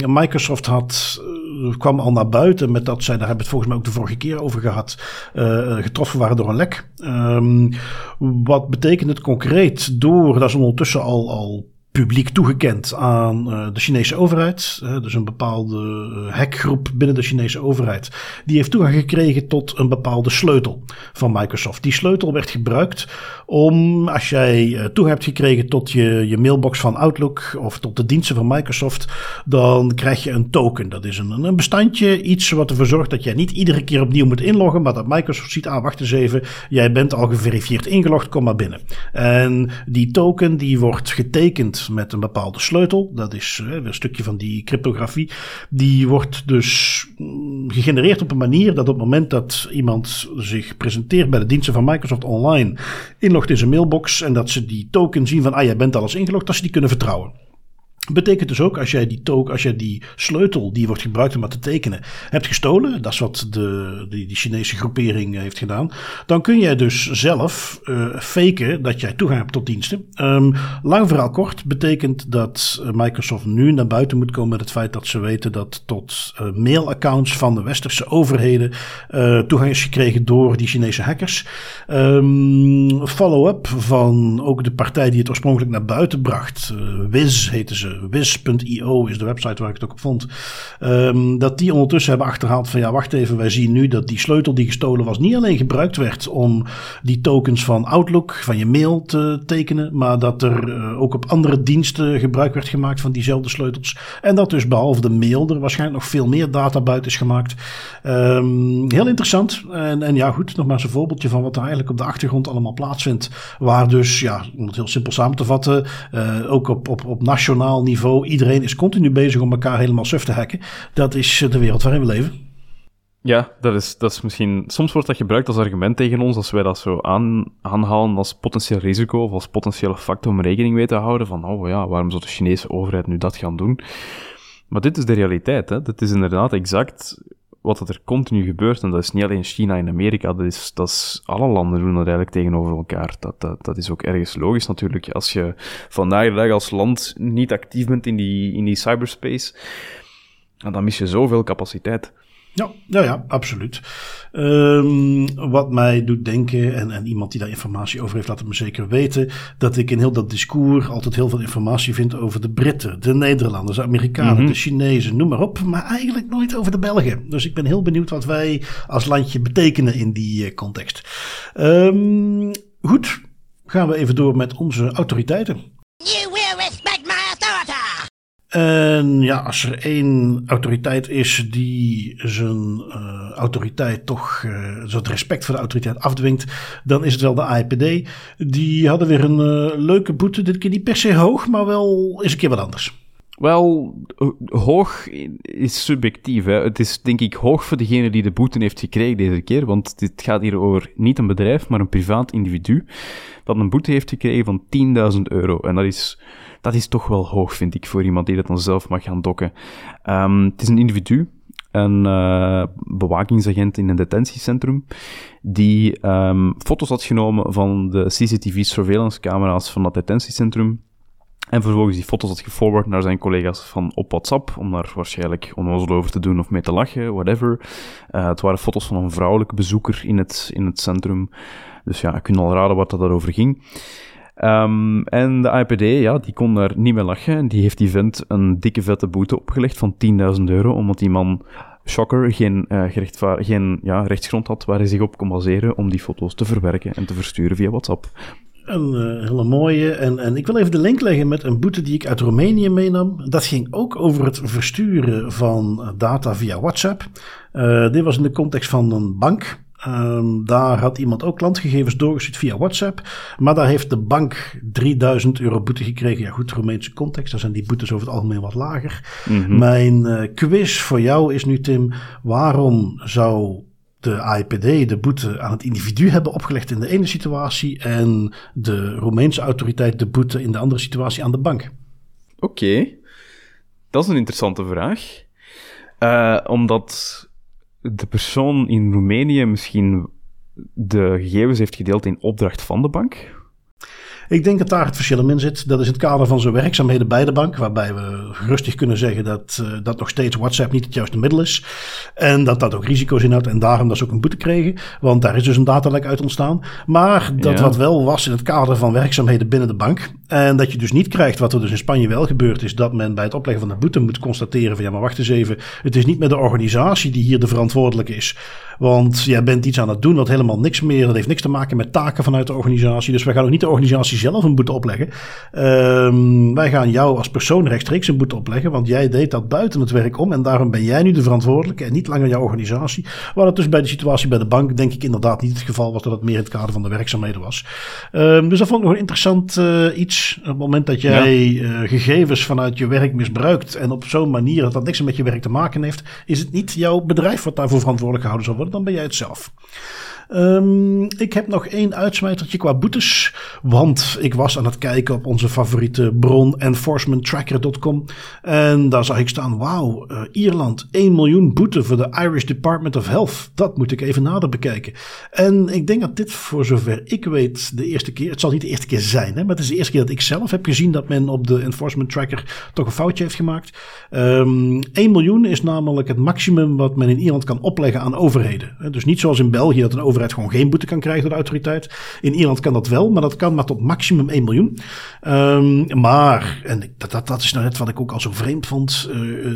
Microsoft had kwam al naar buiten met dat zij, daar hebben we het volgens mij ook de vorige keer over gehad, uh, getroffen waren door een lek. Um, wat betekent het concreet? Door, dat is ondertussen al, al publiek toegekend aan uh, de Chinese overheid. Dus een bepaalde uh, hackgroep binnen de Chinese overheid. Die heeft toegang gekregen tot een bepaalde sleutel van Microsoft. Die sleutel werd gebruikt om, als jij toegang hebt gekregen tot je, je mailbox van Outlook of tot de diensten van Microsoft, dan krijg je een token. Dat is een, een bestandje, iets wat ervoor zorgt dat jij niet iedere keer opnieuw moet inloggen, maar dat Microsoft ziet, ah wacht eens even, jij bent al geverifieerd ingelogd, kom maar binnen. En die token die wordt getekend met een bepaalde sleutel. Dat is uh, een stukje van die cryptografie. Die wordt dus mm, gegenereerd op een manier dat op het moment dat iemand zich presenteert bij de diensten van Microsoft online, inlogt in zijn mailbox en dat ze die token zien van, ah, jij bent al eens ingelogd, dat ze die kunnen vertrouwen. Betekent dus ook als jij die token, als jij die sleutel die wordt gebruikt om dat te tekenen, hebt gestolen, dat is wat de, Chinese groepering eh, heeft gedaan, dan kun jij dus zelf uh, faken dat jij toegang hebt tot diensten. Um, lang verhaal kort betekent dat eh, Microsoft nu naar buiten moet komen met het feit dat ze weten dat tot uh, mailaccounts van de westerse overheden toegang is gekregen door die Chinese hackers. Um, Follow-up van ook de partij die het oorspronkelijk naar buiten bracht, Wiz heette ze. Wiz.io is de website waar ik het ook op vond. Um, dat die ondertussen hebben achterhaald van ja, wacht even, wij zien nu dat die sleutel die gestolen was niet alleen gebruikt werd om die tokens van Outlook, van je mail te tekenen, maar dat er uh, ook op andere diensten gebruik werd gemaakt van diezelfde sleutels. En dat dus behalve de mail er waarschijnlijk nog veel meer data buiten is gemaakt. Um, heel interessant. En, en ja, goed, nog maar eens een voorbeeldje van wat er eigenlijk op de achtergrond allemaal plaatsvindt. Waar dus, ja, om het heel simpel samen te vatten, uh, ook op, op, op nationaal niveau. Iedereen is continu bezig om elkaar helemaal suf te hacken. Dat is de wereld waarin we leven. Ja, dat is, dat is misschien... Soms wordt dat gebruikt als argument tegen ons, als wij dat zo aan, aanhalen als potentieel risico of als potentiële factor om rekening mee te houden van, oh ja, waarom zou de Chinese overheid nu dat gaan doen? Maar dit is de realiteit, hè. Dit is inderdaad exact wat er continu gebeurt. En dat is niet alleen China en Amerika, dat is, dat is alle landen doen dat eigenlijk tegenover elkaar. Dat, dat, dat is ook ergens logisch natuurlijk. Als je vandaag de dag als land niet actief bent in die, in die cyberspace, dan mis je zoveel capaciteit. Ja, ja, ja absoluut. Um, wat mij doet denken, en, en iemand die daar informatie over heeft, laat het me zeker weten, dat ik in heel dat discours altijd heel veel informatie vind over de Britten, de Nederlanders, de Amerikanen, mm -hmm. de Chinezen, noem maar op, maar eigenlijk nooit over de Belgen. Dus ik ben heel benieuwd wat wij als landje betekenen in die uh, context. Um, goed, gaan we even door met onze autoriteiten. En ja, als er één autoriteit is die zijn uh, autoriteit toch, uh, het respect voor de autoriteit afdwingt, dan is het wel de AIPD. Die hadden weer een uh, leuke boete, dit keer niet per se hoog, maar wel eens een keer wat anders. Wel, hoog is subjectief. Hè. Het is denk ik hoog voor degene die de boete heeft gekregen deze keer, want dit gaat hier over niet een bedrijf, maar een privaat individu dat een boete heeft gekregen van 10.000 euro. En dat is, dat is toch wel hoog, vind ik, voor iemand die dat dan zelf mag gaan dokken. Um, het is een individu, een uh, bewakingsagent in een detentiecentrum, die um, foto's had genomen van de CCTV surveillance camera's van dat detentiecentrum en vervolgens die foto's had geforward naar zijn collega's van op WhatsApp, om daar waarschijnlijk onnozel over te doen of mee te lachen, whatever. Uh, het waren foto's van een vrouwelijke bezoeker in het, in het centrum. Dus ja, je kunt al raden wat dat daarover ging. Um, en de IPD, ja, die kon daar niet meer lachen. En die heeft die vent een dikke vette boete opgelegd van 10.000 euro, omdat die man, shocker, geen, uh, geen ja, rechtsgrond had waar hij zich op kon baseren om die foto's te verwerken en te versturen via WhatsApp. Een uh, hele mooie. En, en ik wil even de link leggen met een boete die ik uit Roemenië meenam. Dat ging ook over het versturen van data via WhatsApp. Uh, dit was in de context van een bank. Um, daar had iemand ook klantgegevens doorgestuurd via WhatsApp. Maar daar heeft de bank 3000 euro boete gekregen. Ja, goed, Roemeense context. Daar zijn die boetes over het algemeen wat lager. Mm -hmm. Mijn uh, quiz voor jou is nu, Tim. Waarom zou de AIPD de boete aan het individu hebben opgelegd in de ene situatie en de Roemeense autoriteit de boete in de andere situatie aan de bank? Oké, okay. dat is een interessante vraag. Uh, omdat de persoon in Roemenië misschien de gegevens heeft gedeeld in opdracht van de bank? Ik denk dat daar het verschil in zit. Dat is het kader van zijn werkzaamheden bij de bank. Waarbij we rustig kunnen zeggen dat, uh, dat nog steeds WhatsApp niet het juiste middel is. En dat dat ook risico's inhoudt. En daarom dat ze ook een boete kregen. Want daar is dus een datalek uit ontstaan. Maar dat ja. wat wel was in het kader van werkzaamheden binnen de bank. En dat je dus niet krijgt wat er dus in Spanje wel gebeurd is. Dat men bij het opleggen van de boete moet constateren van ja maar wacht eens even. Het is niet meer de organisatie die hier de verantwoordelijke is. Want jij bent iets aan het doen wat helemaal niks meer. Dat heeft niks te maken met taken vanuit de organisatie. Dus wij gaan ook niet de organisatie zelf een boete opleggen. Um, wij gaan jou als persoon rechtstreeks een boete opleggen. Want jij deed dat buiten het werk om. En daarom ben jij nu de verantwoordelijke en niet langer jouw organisatie. Waar het dus bij de situatie bij de bank denk ik inderdaad niet het geval was. Dat het meer in het kader van de werkzaamheden was. Um, dus dat vond ik nog een interessant uh, iets. Op het moment dat jij ja. uh, gegevens vanuit je werk misbruikt. En op zo'n manier dat dat niks met je werk te maken heeft. Is het niet jouw bedrijf wat daarvoor verantwoordelijk gehouden zal worden dan ben jij het zelf. Um, ik heb nog één uitsmijtertje qua boetes. Want ik was aan het kijken op onze favoriete bron enforcementtracker.com. En daar zag ik staan: wauw, uh, Ierland 1 miljoen boete voor de Irish Department of Health. Dat moet ik even nader bekijken. En ik denk dat dit, voor zover ik weet, de eerste keer. Het zal niet de eerste keer zijn, hè, maar het is de eerste keer dat ik zelf heb gezien dat men op de Enforcement Tracker toch een foutje heeft gemaakt. Um, 1 miljoen is namelijk het maximum wat men in Ierland kan opleggen aan overheden. Dus niet zoals in België dat een overheid overheid gewoon geen boete kan krijgen door de autoriteit. In Ierland kan dat wel, maar dat kan maar tot maximum 1 miljoen. Um, maar, en dat, dat, dat is nou net wat ik ook al zo vreemd vond. Uh,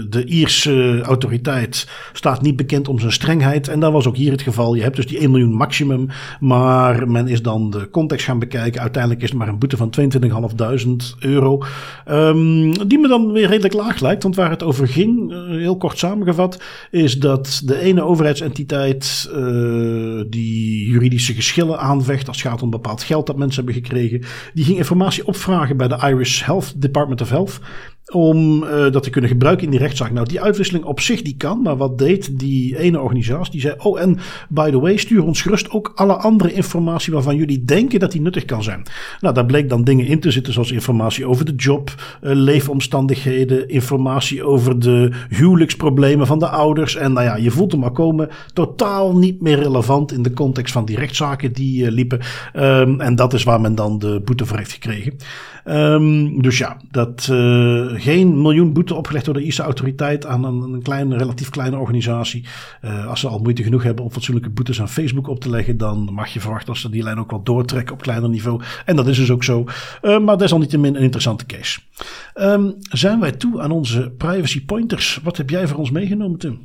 de Ierse autoriteit staat niet bekend om zijn strengheid. En dat was ook hier het geval. Je hebt dus die 1 miljoen maximum. Maar men is dan de context gaan bekijken. Uiteindelijk is het maar een boete van 22.500 euro. Um, die me dan weer redelijk laag lijkt. Want waar het over ging, uh, heel kort samengevat, is dat de ene overheidsentiteit uh, die die juridische geschillen aanvecht als het gaat om bepaald geld dat mensen hebben gekregen. Die ging informatie opvragen bij de Irish Health Department of Health om uh, dat te kunnen gebruiken in die rechtszaak. Nou, die uitwisseling op zich die kan, maar wat deed die ene organisatie? Die zei, oh en by the way, stuur ons gerust ook alle andere informatie waarvan jullie denken dat die nuttig kan zijn. Nou, daar bleek dan dingen in te zitten zoals informatie over de job, uh, leefomstandigheden, informatie over de huwelijksproblemen van de ouders. En nou ja, je voelt hem maar komen, totaal niet meer relevant in de context van die rechtszaken die uh, liepen. Um, en dat is waar men dan de boete voor heeft gekregen. Um, dus ja, dat geen miljoen boete opgelegd door de Ierse autoriteit aan een, een kleine, relatief kleine organisatie. Uh, als ze al moeite genoeg hebben om fatsoenlijke boetes aan Facebook op te leggen, dan mag je verwachten dat ze die lijn ook wel doortrekken op kleiner niveau. En dat is dus ook zo. Uh, maar desalniettemin een interessante case. Um, zijn wij toe aan onze privacy pointers? Wat heb jij voor ons meegenomen, Tim?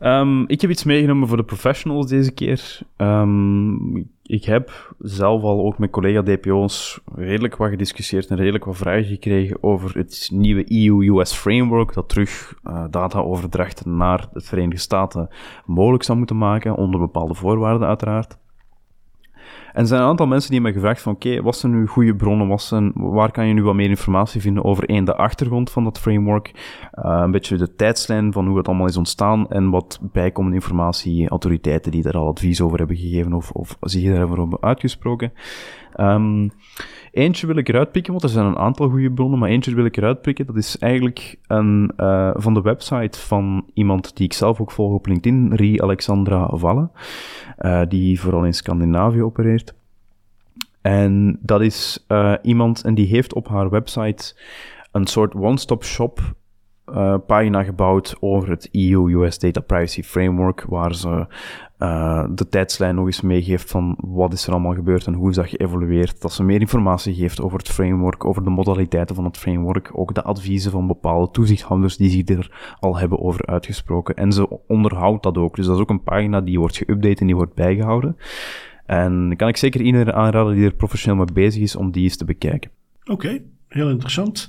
Um, ik heb iets meegenomen voor de professionals deze keer. Um, heb zelf al ook met collega DPO's redelijk wat gediscussieerd en redelijk wat vragen gekregen over het nieuwe EU-US framework dat terug uh, dataoverdrachten naar de Verenigde Staten mogelijk zou moeten maken, onder bepaalde voorwaarden uiteraard. En er zijn een aantal mensen die me gevraagd van, oké, wat zijn nu goede bronnen, wat waar kan je nu wat meer informatie vinden over één, de achtergrond van dat framework, uh, een beetje de tijdslijn van hoe het allemaal is ontstaan en wat bijkomende informatie, autoriteiten die daar al advies over hebben gegeven of, of zich daarover hebben uitgesproken. Um, Eentje wil ik eruit pikken, want er zijn een aantal goede bronnen, maar eentje wil ik eruit pikken. Dat is eigenlijk een, uh, van de website van iemand die ik zelf ook volg op LinkedIn, Rie Alexandra Valle, uh, die vooral in Scandinavië opereert. En dat is uh, iemand, en die heeft op haar website een soort one-stop shop uh, pagina gebouwd over het EU-US Data Privacy Framework, waar ze uh, de tijdslijn nog eens meegeeft van wat is er allemaal gebeurd en hoe is dat geëvolueerd. Dat ze meer informatie geeft over het framework, over de modaliteiten van het framework, ook de adviezen van bepaalde toezichthouders die zich er al hebben over uitgesproken. En ze onderhoudt dat ook. Dus dat is ook een pagina die wordt geüpdate en die wordt bijgehouden. En kan ik zeker iedereen aanraden die er professioneel mee bezig is om die eens te bekijken. Oké, Heel interessant.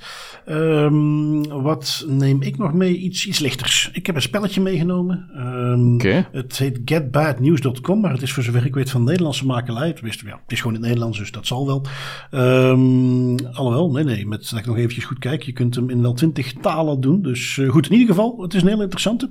Um, wat neem ik nog mee? Iets, iets lichters. Ik heb een spelletje meegenomen. Um, okay. Het heet getbadnews.com, maar het is voor zover ik weet van Nederlandse makelij. Tenminste, ja, het is gewoon in het Nederlands, dus dat zal wel. Um, alhoewel, nee, nee, met, dat ik nog eventjes goed kijk. Je kunt hem in wel twintig talen doen. Dus uh, goed, in ieder geval, het is een heel interessante.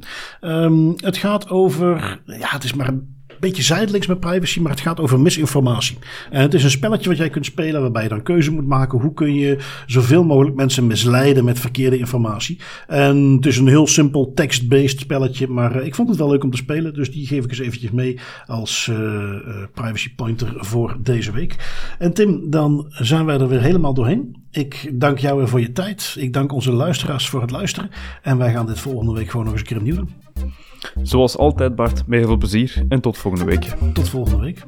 het gaat over, ja, het is maar een beetje zijdelings met privacy, maar het gaat over misinformatie. En het is een spelletje wat jij kunt spelen waarbij je dan keuze moet maken. Hoe kun je zoveel mogelijk mensen misleiden met verkeerde informatie? En het is een heel simpel text-based spelletje, maar eh, ik vond het wel leuk om te spelen. Dus die geef ik eens eventjes mee als uh, privacy pointer voor deze week. En Tim, dan zijn wij er weer helemaal doorheen. Ik dank jou weer voor je tijd. Ik dank onze luisteraars voor het luisteren. En wij gaan dit volgende week gewoon nog eens een keer opnieuw doen. Zoals altijd, Bart, met heel veel plezier en tot volgende week. Tot volgende week.